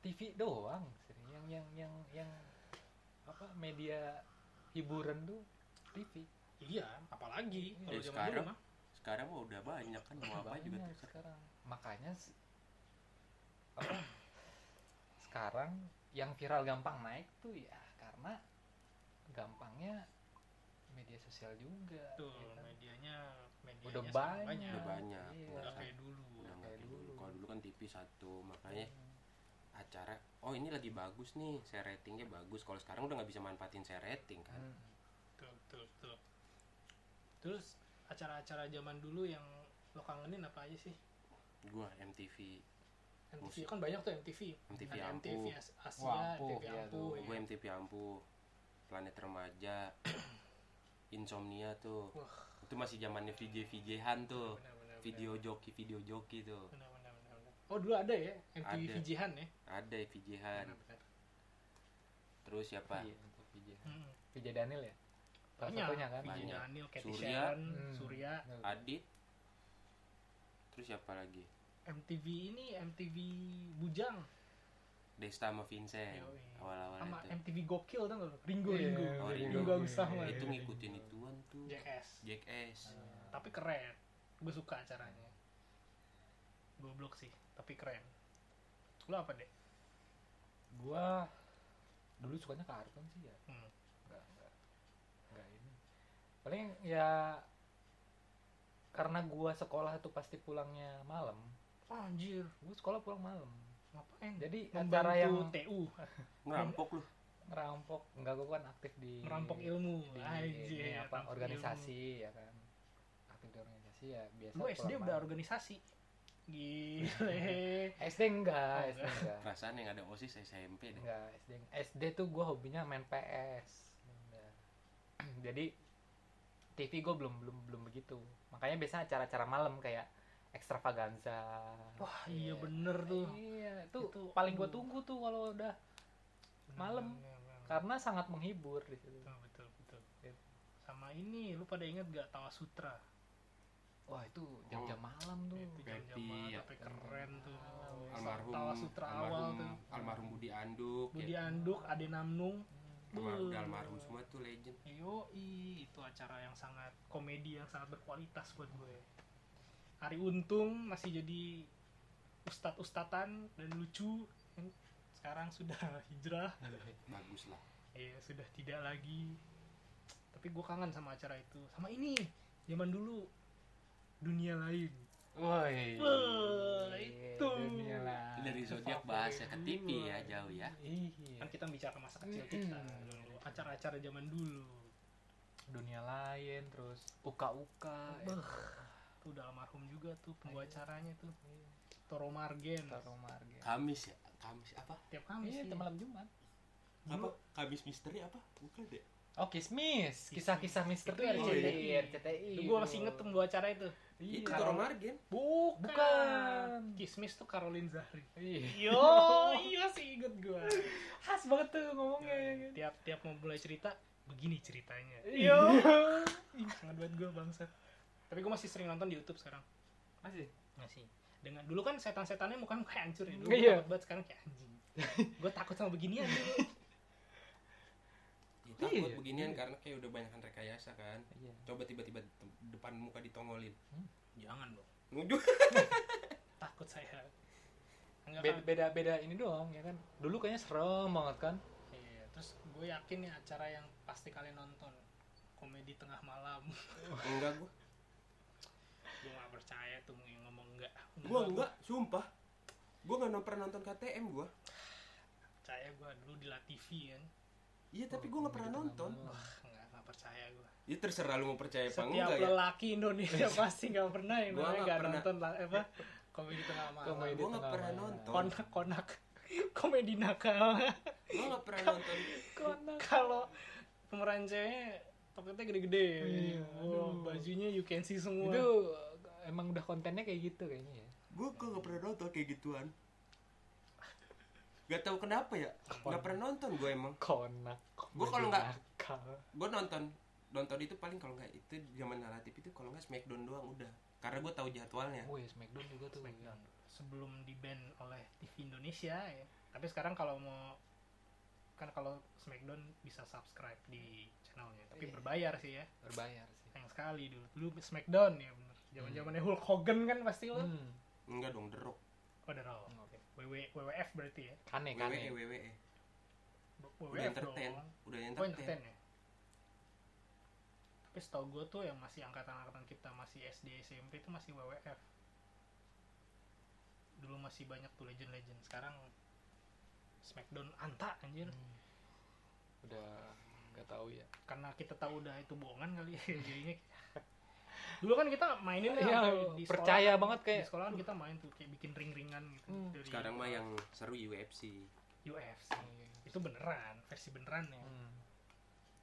S1: TV doang sih. Yang yang yang yang apa media hiburan tuh TV
S2: iya apalagi? Kalau
S3: Ya,
S2: zaman dulu
S3: sekarang
S2: mah
S3: sekarang mah udah banyak kan mau apa juga
S1: Banyak
S3: terserah.
S1: sekarang makanya apa sekarang yang viral gampang naik tuh ya karena gampangnya media sosial juga
S2: tuh
S1: ya kan?
S2: medianya medianya
S1: udah
S2: sekarang
S1: banyak
S3: Udah banyak.
S1: Iya.
S2: Nggak kayak dulu
S3: Udah
S1: kayak
S3: dulu.
S1: dulu.
S3: Kalau dulu kan TV satu, makanya
S1: Hmm.
S3: acara oh ini lagi bagus nih, share ratingnya bagus. Kalau sekarang udah nggak bisa manfaatin share rating kan.
S1: Hmm.
S2: betul betul betul terus acara-acara zaman dulu yang lo kangenin apa aja sih
S3: Gua MTV,
S2: MTV
S3: Musik.
S2: kan banyak tuh MTV
S3: MTV
S2: Ada
S3: Ampuh.
S2: MTV As- Asia
S1: Wah, Ampuh,
S2: MTV
S1: iya
S2: Ampuh
S1: tuh.
S2: ya.
S3: gue MTV Ampuh, Planet Remaja, Insomnia tuh.
S2: Wah.
S3: Itu masih zamannya VJ VJ-han tuh.
S2: Benar, benar,
S3: Video joki, video joki tuh.
S2: benar, benar, benar, benar. oh dulu ada ya MTV
S3: Ada.
S2: VJ-han ya
S3: Ada VJ-han.
S2: Benar, benar.
S3: Terus siapa?
S1: Iya, untuk VJ.
S2: Hmm.
S1: VJ Daniel ya salah
S2: banyak
S1: satunya kan
S3: Banyak.
S2: Daniel Cathy
S3: Surya.
S2: Sharon
S1: Hmm.
S2: Surya
S3: Adit. Terus siapa lagi?
S2: MTV ini MTV Bujang
S3: Desta sama Vincent. Awal-awal
S2: sama
S3: itu.
S2: MTV Gokil tuh? Ringo
S1: Iya,
S2: Ringo
S3: Oh,
S2: Ringo
S3: Ringo.
S2: Agus Rahman
S3: Itu ngikutin ituan tuh.
S2: Jackass
S3: Jackass.
S2: tapi keren gue suka acaranya goblok sih tapi keren lo apa deh
S1: gua dulu sukanya kartun sih ya
S2: hmm.
S1: enggak enggak enggak ini paling ya karena gua sekolah itu pasti pulangnya malam.
S2: Anjir
S1: gua sekolah pulang malam.
S2: Ngapain?
S1: Jadi
S2: Membantu
S1: acara yang
S2: TU
S3: Ngerampok lu.
S1: ngerampok. Enggak gua kan aktif di
S2: merampok ilmu.
S1: di
S2: anjir
S1: ini apa organisasi ya kan. Aktif di organisasi ya biasa
S2: ilmu. lu SD udah
S1: malam.
S2: organisasi. Gile.
S1: SD enggak
S2: Oh,
S1: SD enggak
S3: Perasaan yang ada OSIS SMP deh.
S1: enggak SD SD tuh gua hobinya main PS jadi TV gue belum belum belum begitu. Makanya biasa acara-acara malam kayak extravaganza.
S2: Wah iya bener tuh.
S1: Iya itu,
S2: Itu,
S1: paling gue tunggu tuh kalau udah malam. karena sangat menghibur di situ.
S2: Betul betul betul.
S1: Gitu.
S2: sama ini lu pada inget gak Tawa Sutra?
S1: Wah itu jam-jam malam tuh.
S2: Itu jam-jam banget
S3: ya.
S2: tapi keren tuh.
S3: Almarhum
S2: Tawa Sutra awal
S3: almarhum,
S2: tuh.
S3: almarhum Budi Anduk
S2: Budi
S3: ya.
S2: Anduk Ade Namnung
S3: almarhum,
S2: Beuh.
S3: almarhum semua tuh legend
S2: Yo, itu acara yang sangat komedi yang sangat berkualitas buat gue. Ari Untung masih jadi ustad ustatan dan lucu. Sekarang sudah hijrah,
S3: bagus lah
S2: ya sudah tidak lagi. Tapi gue kangen sama acara itu. Sama ini, zaman dulu dunia lain.
S1: Woi
S2: itu.
S1: lah.
S3: dari zodiak bahas ya ke TV ya jauh ya
S1: iya
S2: Kan kita bicara masa kecil kita dulu. Acara-acara zaman dulu.
S1: dunia lain terus uka-uka ya.
S2: Tuh udah almarhum juga tuh pembawa acaranya tuh. Toro Margen.
S1: Taro Margen.
S3: Kamis ya Kamis apa
S2: Tiap Kamis
S1: Iya, itu malam Jumat.
S3: apa Kamis misteri apa bukan deh
S1: Oh, Kismis. Kisah-kisah misteri
S2: Itu
S1: RCTI,
S2: iya.
S1: RCTI.
S2: Itu gue masih inget tuh pembawa acara itu.
S1: Iya.
S3: itu Toro Margen
S2: Bukan.
S1: Bukan.
S2: Kismis tuh Caroline Zahri.
S1: Iya.
S2: Yo, iya sih inget gue.
S1: Khas banget tuh ngomongnya. ya kan?
S2: tiap tiap mau mulai cerita, begini ceritanya.
S1: Iya.
S2: Ih, sangat banget gue bangsat. Tapi gue masih sering nonton di YouTube sekarang.
S1: Masih.
S2: Masih. Dengan dulu kan setan-setannya muka kayak hancur ya. Dulu
S1: Iya.
S2: takut banget sekarang kayak anjing. gue takut sama beginian dulu.
S3: Ya, takut
S1: Iya,
S3: beginian
S1: iya.
S3: karena kayak udah banyakan rekayasa kan
S1: Iya.
S3: coba tiba-tiba depan muka ditongolin
S2: Jangan dong.
S3: nuduh
S2: Takut saya. Enggak
S1: Beda,
S2: kan?
S1: beda beda ini doang ya kan. Dulu kayaknya serem banget kan.
S2: Iya, terus gue yakin nih acara yang pasti kalian nonton komedi tengah malam
S3: enggak gua
S2: gue gak percaya tuh yang ngomong enggak
S3: gua enggak sumpah gua nggak pernah nonton KTM gua
S2: percaya gue dulu di La TV kan
S3: iya tapi gua nggak pernah nonton.
S2: wah nggak nggak percaya gue
S3: ya terserah lu mau percaya apa
S2: setiap
S3: enggak ya.
S2: lelaki Indonesia pasti nggak pernah yang namanya
S3: nggak
S2: nonton lah apa? Komedi tengah malam.
S1: Komedi
S3: gua nggak pernah nonton.
S2: konak konak. Komedi nakal.
S3: Gua nggak pernah nonton.
S2: kalau pemeran ceweknya toketnya gede-gede.
S1: Iya,
S2: bajunya you can see semua.
S1: Itu emang udah kontennya kayak gitu kayaknya ya.
S3: gua gua nggak pernah nonton kayak gituan Gak tahu kenapa ya nggak pernah nonton gua emang.
S1: Konak.
S3: Gua kalau nggak- gua nonton nonton itu paling kalau nggak itu zaman naratif itu kalau nggak Smackdown doang udah. Karena gua tahu jadwalnya.
S1: Oh ya Smackdown juga tuh.
S2: Smackdown. Sebelum di ban oleh TV Indonesia ya. Tapi sekarang kalau mau kan kalau Smackdown bisa subscribe di channelnya. Tapi
S1: Iya.
S2: berbayar sih ya.
S1: Berbayar sih.
S2: sayang sekali dulu. Dulu Smackdown ya bener. Zaman zamannya Hulk Hogan kan pasti lo
S1: Hmm.
S3: enggak dong The Rock.
S2: Oh The Rock. WW, WWF berarti ya?
S1: Kane
S3: WWE
S1: kane.
S3: WWE udah
S2: WWF
S3: entertain
S2: dong
S3: udah
S2: oh
S3: entertain.
S2: entertain ya? Tapi setahu gue tuh yang masih angkatan-angkatan kita masih SD SMP itu masih WWF dulu masih banyak tuh legend-legend. Sekarang Smackdown anta anjir.
S1: Hmm. Udah nggak tahu ya.
S2: karena kita tahu udah itu bohongan kali ya jadinya dulu kan kita mainin ya
S1: Iya,
S2: di
S1: percaya
S2: sekolah-
S1: banget kayak-
S2: di sekolah kan kita main tuh kayak bikin ring-ringan gitu.
S1: Hmm.
S2: dari
S3: sekarang mah yang seru UFC
S2: UFC itu beneran versi beneran ya.
S1: Hmm.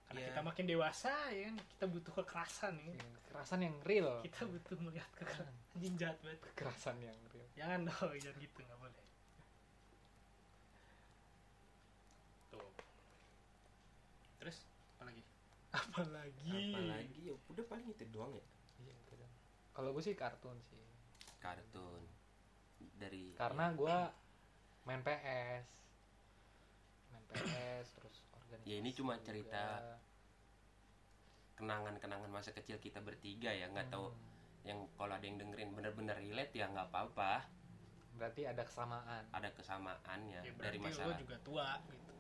S2: karena
S3: Iya.
S2: kita makin dewasa ya kan kita butuh kekerasan ya.
S1: Yang Kekerasan yang real.
S2: kita butuh melihat kekerasan. Anjing jahat banget.
S1: Kekerasan yang real.
S2: jangan dong jangan gitu nggak boleh. Tuh. Terus apa lagi? Apa lagi?
S3: Apalagi ya udah paling itu doang ya.
S1: Iya. Kalau gue sih kartun sih.
S3: kartun dari
S1: Karena gue main PS. Main PS terus organisasi.
S3: Ya, ini cuma
S1: juga.
S3: cerita kenangan-kenangan masa kecil kita bertiga ya nggak tahu
S1: Hmm.
S3: yang kalau ada yang dengerin bener-bener relate ya nggak apa-apa
S1: Berarti ada kesamaan.
S3: ada kesamaannya
S2: ya
S3: dari
S2: lo
S3: masalah
S2: juga tua gitu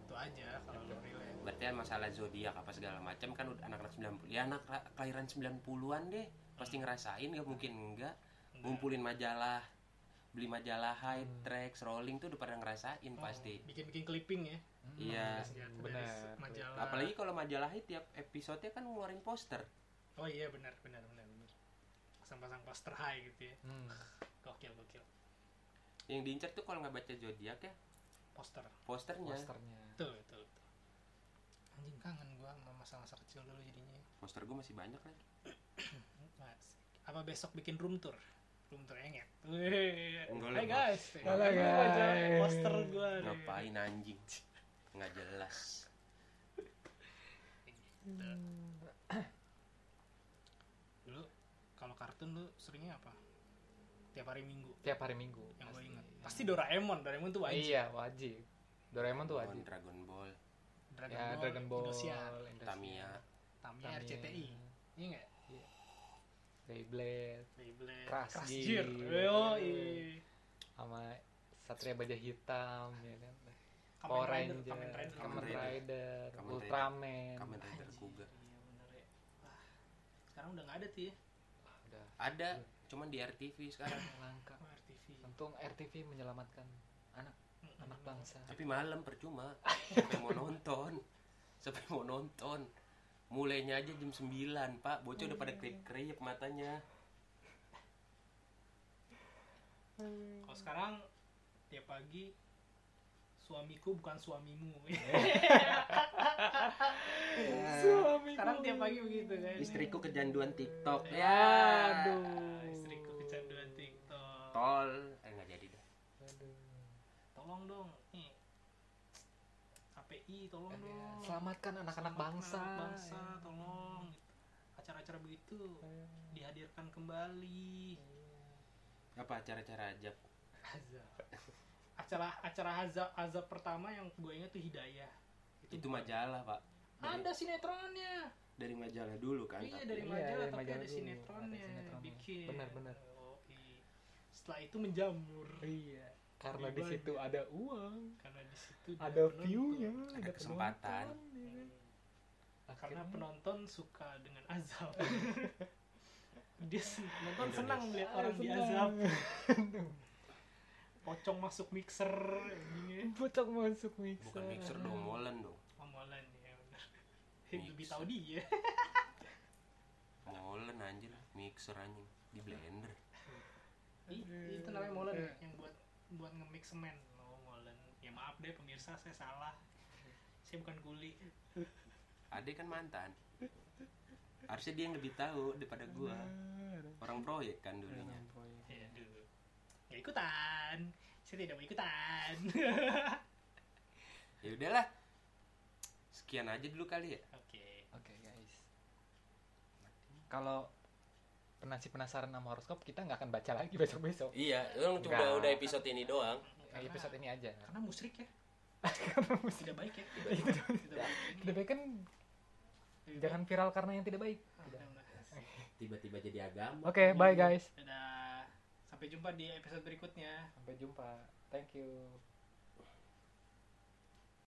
S2: itu aja kalau lo relate
S3: berarti masalah zodiak apa segala macam kan udah anak-anak 90 ya anak ra- kelahiran 90-an deh pasti ngerasain nggak? Mungkin enggak ngumpulin majalah beli majalah high
S1: Hmm.
S3: tracks rolling tuh udah pada ngerasain
S2: Oh,
S3: pasti.
S2: Bikin-bikin clipping ya?
S1: Hmm,
S3: Iya.
S2: Ya, dari
S1: benar.
S2: majalah.
S3: Apalagi kalau majalah high tiap episodenya kan ngeluarin poster.
S2: Oh iya benar benar benar benar. Pasang-pasang poster high gitu ya.
S1: Hmm.
S2: gokil gokil.
S3: Yang diincar tuh kalau nggak baca zodiak ya?
S2: Poster.
S3: Posternya.
S1: Posternya.
S2: betul betul betul. Anjing kangen gua sama masa-masa kecil dulu jadinya.
S3: Poster gue masih banyak lagi
S2: Mas, apa besok bikin room tour room tour enget
S3: Enggak
S2: hai
S3: lah,
S2: guys
S3: Enggak
S2: aja
S1: guys.
S2: poster gua nih.
S3: ngapain anjing nggak jelas
S2: Dulu kalau kartun lu seringnya apa? Tiap hari Minggu.
S1: tiap hari minggu
S2: Yang gue ingat. Pasti Doraemon. Doraemon tuh wajib.
S1: iya wajib Doraemon tuh wajib
S3: Dragon Ball
S2: Dragon
S1: ya
S2: Ball,
S1: Dragon Ball
S2: Indosiar,
S1: Indosiar,
S3: Tamiya
S2: Tamiya,
S1: Tamiya,
S2: RCTI. Iya nggak?
S1: Beyblade
S2: Beyblade,
S1: Crash Gear. Sama Satria Baja Hitam ya kan
S2: Kamen
S1: Power
S2: Rider,
S1: Ranger,
S2: Kamen Rider.
S1: Kamen
S3: Kamen Rider.
S1: Rider,
S3: Kamen
S1: Ultraman,
S3: Kamen Rider Kuga
S2: Iya bener ya. Wah, sekarang udah nggak ada tuh ya.
S1: Wah, udah
S3: ada cuman di RTV sekarang
S1: langka.
S2: Wah, RTV.
S1: Untung RTV menyelamatkan anak anak bangsa.
S3: tapi malam percuma sampai mau nonton sampai mau nonton mulainya aja jam 9 pak. Bocah udah pada krip krip matanya.
S2: Kalau sekarang tiap pagi suamiku bukan suamimu.
S1: Suami
S2: sekarang tiap pagi begitu kan.
S3: istriku kecanduan TikTok.
S2: Ya,
S3: ya.
S2: aduh. Istriku kecanduan TikTok.
S3: tol. Eh nggak jadi dah
S2: Tolong dong. KPI tolong
S1: Iya.
S2: dong.
S1: Selamatkan anak-anak bangsa.
S2: anak bangsa, tolong. Acara-acara begitu dihadirkan kembali.
S3: apa acara-acara ajab
S2: Azab. Acara acara azab azab pertama yang gue ingat tuh Hidayah.
S3: itu majalah pak dari,
S2: Ada sinetronnya.
S3: dari majalah dulu kan
S2: Iya
S3: tapi-
S2: dari
S1: Iya,
S2: majalah
S1: dari
S2: tapi
S1: majalah
S2: ada
S1: dulu,
S2: sinetronnya,
S1: ada sinetronnya.
S2: bikin.
S1: Benar-benar.
S2: Oh, iya. Setelah itu menjamur.
S1: Iya. Karena di situ ada uang,
S2: Karena di situ
S1: ada view-nya,
S3: Ada kesempatan.
S1: penonton, ya kan.
S2: Karena penonton suka dengan azab. Dia penonton
S3: Indonesia.
S2: senang melihat orang
S1: Senang.
S2: diazab. Pocong masuk mixer gini.
S1: Bocok masuk mixer.
S3: bukan mixer dong molen dong
S2: Omolan ya benar. Lebih tahu dia.
S3: molen anjir mixer anjing di blender
S2: Ih, itu namanya molen ya, yang buat buat nge-mix semen. Oh, molen. Ya maaf deh pemirsa saya salah. Saya bukan kuli.
S3: Ade kan mantan harusnya dia yang lebih tahu daripada gua orang proyek kan dulunya
S2: Ya, aduh. Gak ikutan. Saya tidak mau ikutan.
S3: ya udahlah sekian aja dulu kali ya
S2: Oke.
S1: Oke guys. Kalau penasi penasaran sama horoskop kita nggak akan baca lagi besok besok.
S3: iya orang
S1: cuma udah
S3: episode ini doang
S1: episode ini aja.
S2: Karena musrik ya. tidak baik ya.
S1: Itu
S2: Tidak baik.
S1: Tidak baik kan
S2: Lebih
S1: jangan viral karena yang tidak baik.
S2: Ah,
S3: tiba-tiba jadi agama
S1: Oke, bye guys.
S2: Dadah. Sampai jumpa di episode berikutnya.
S1: Sampai jumpa. Thank you.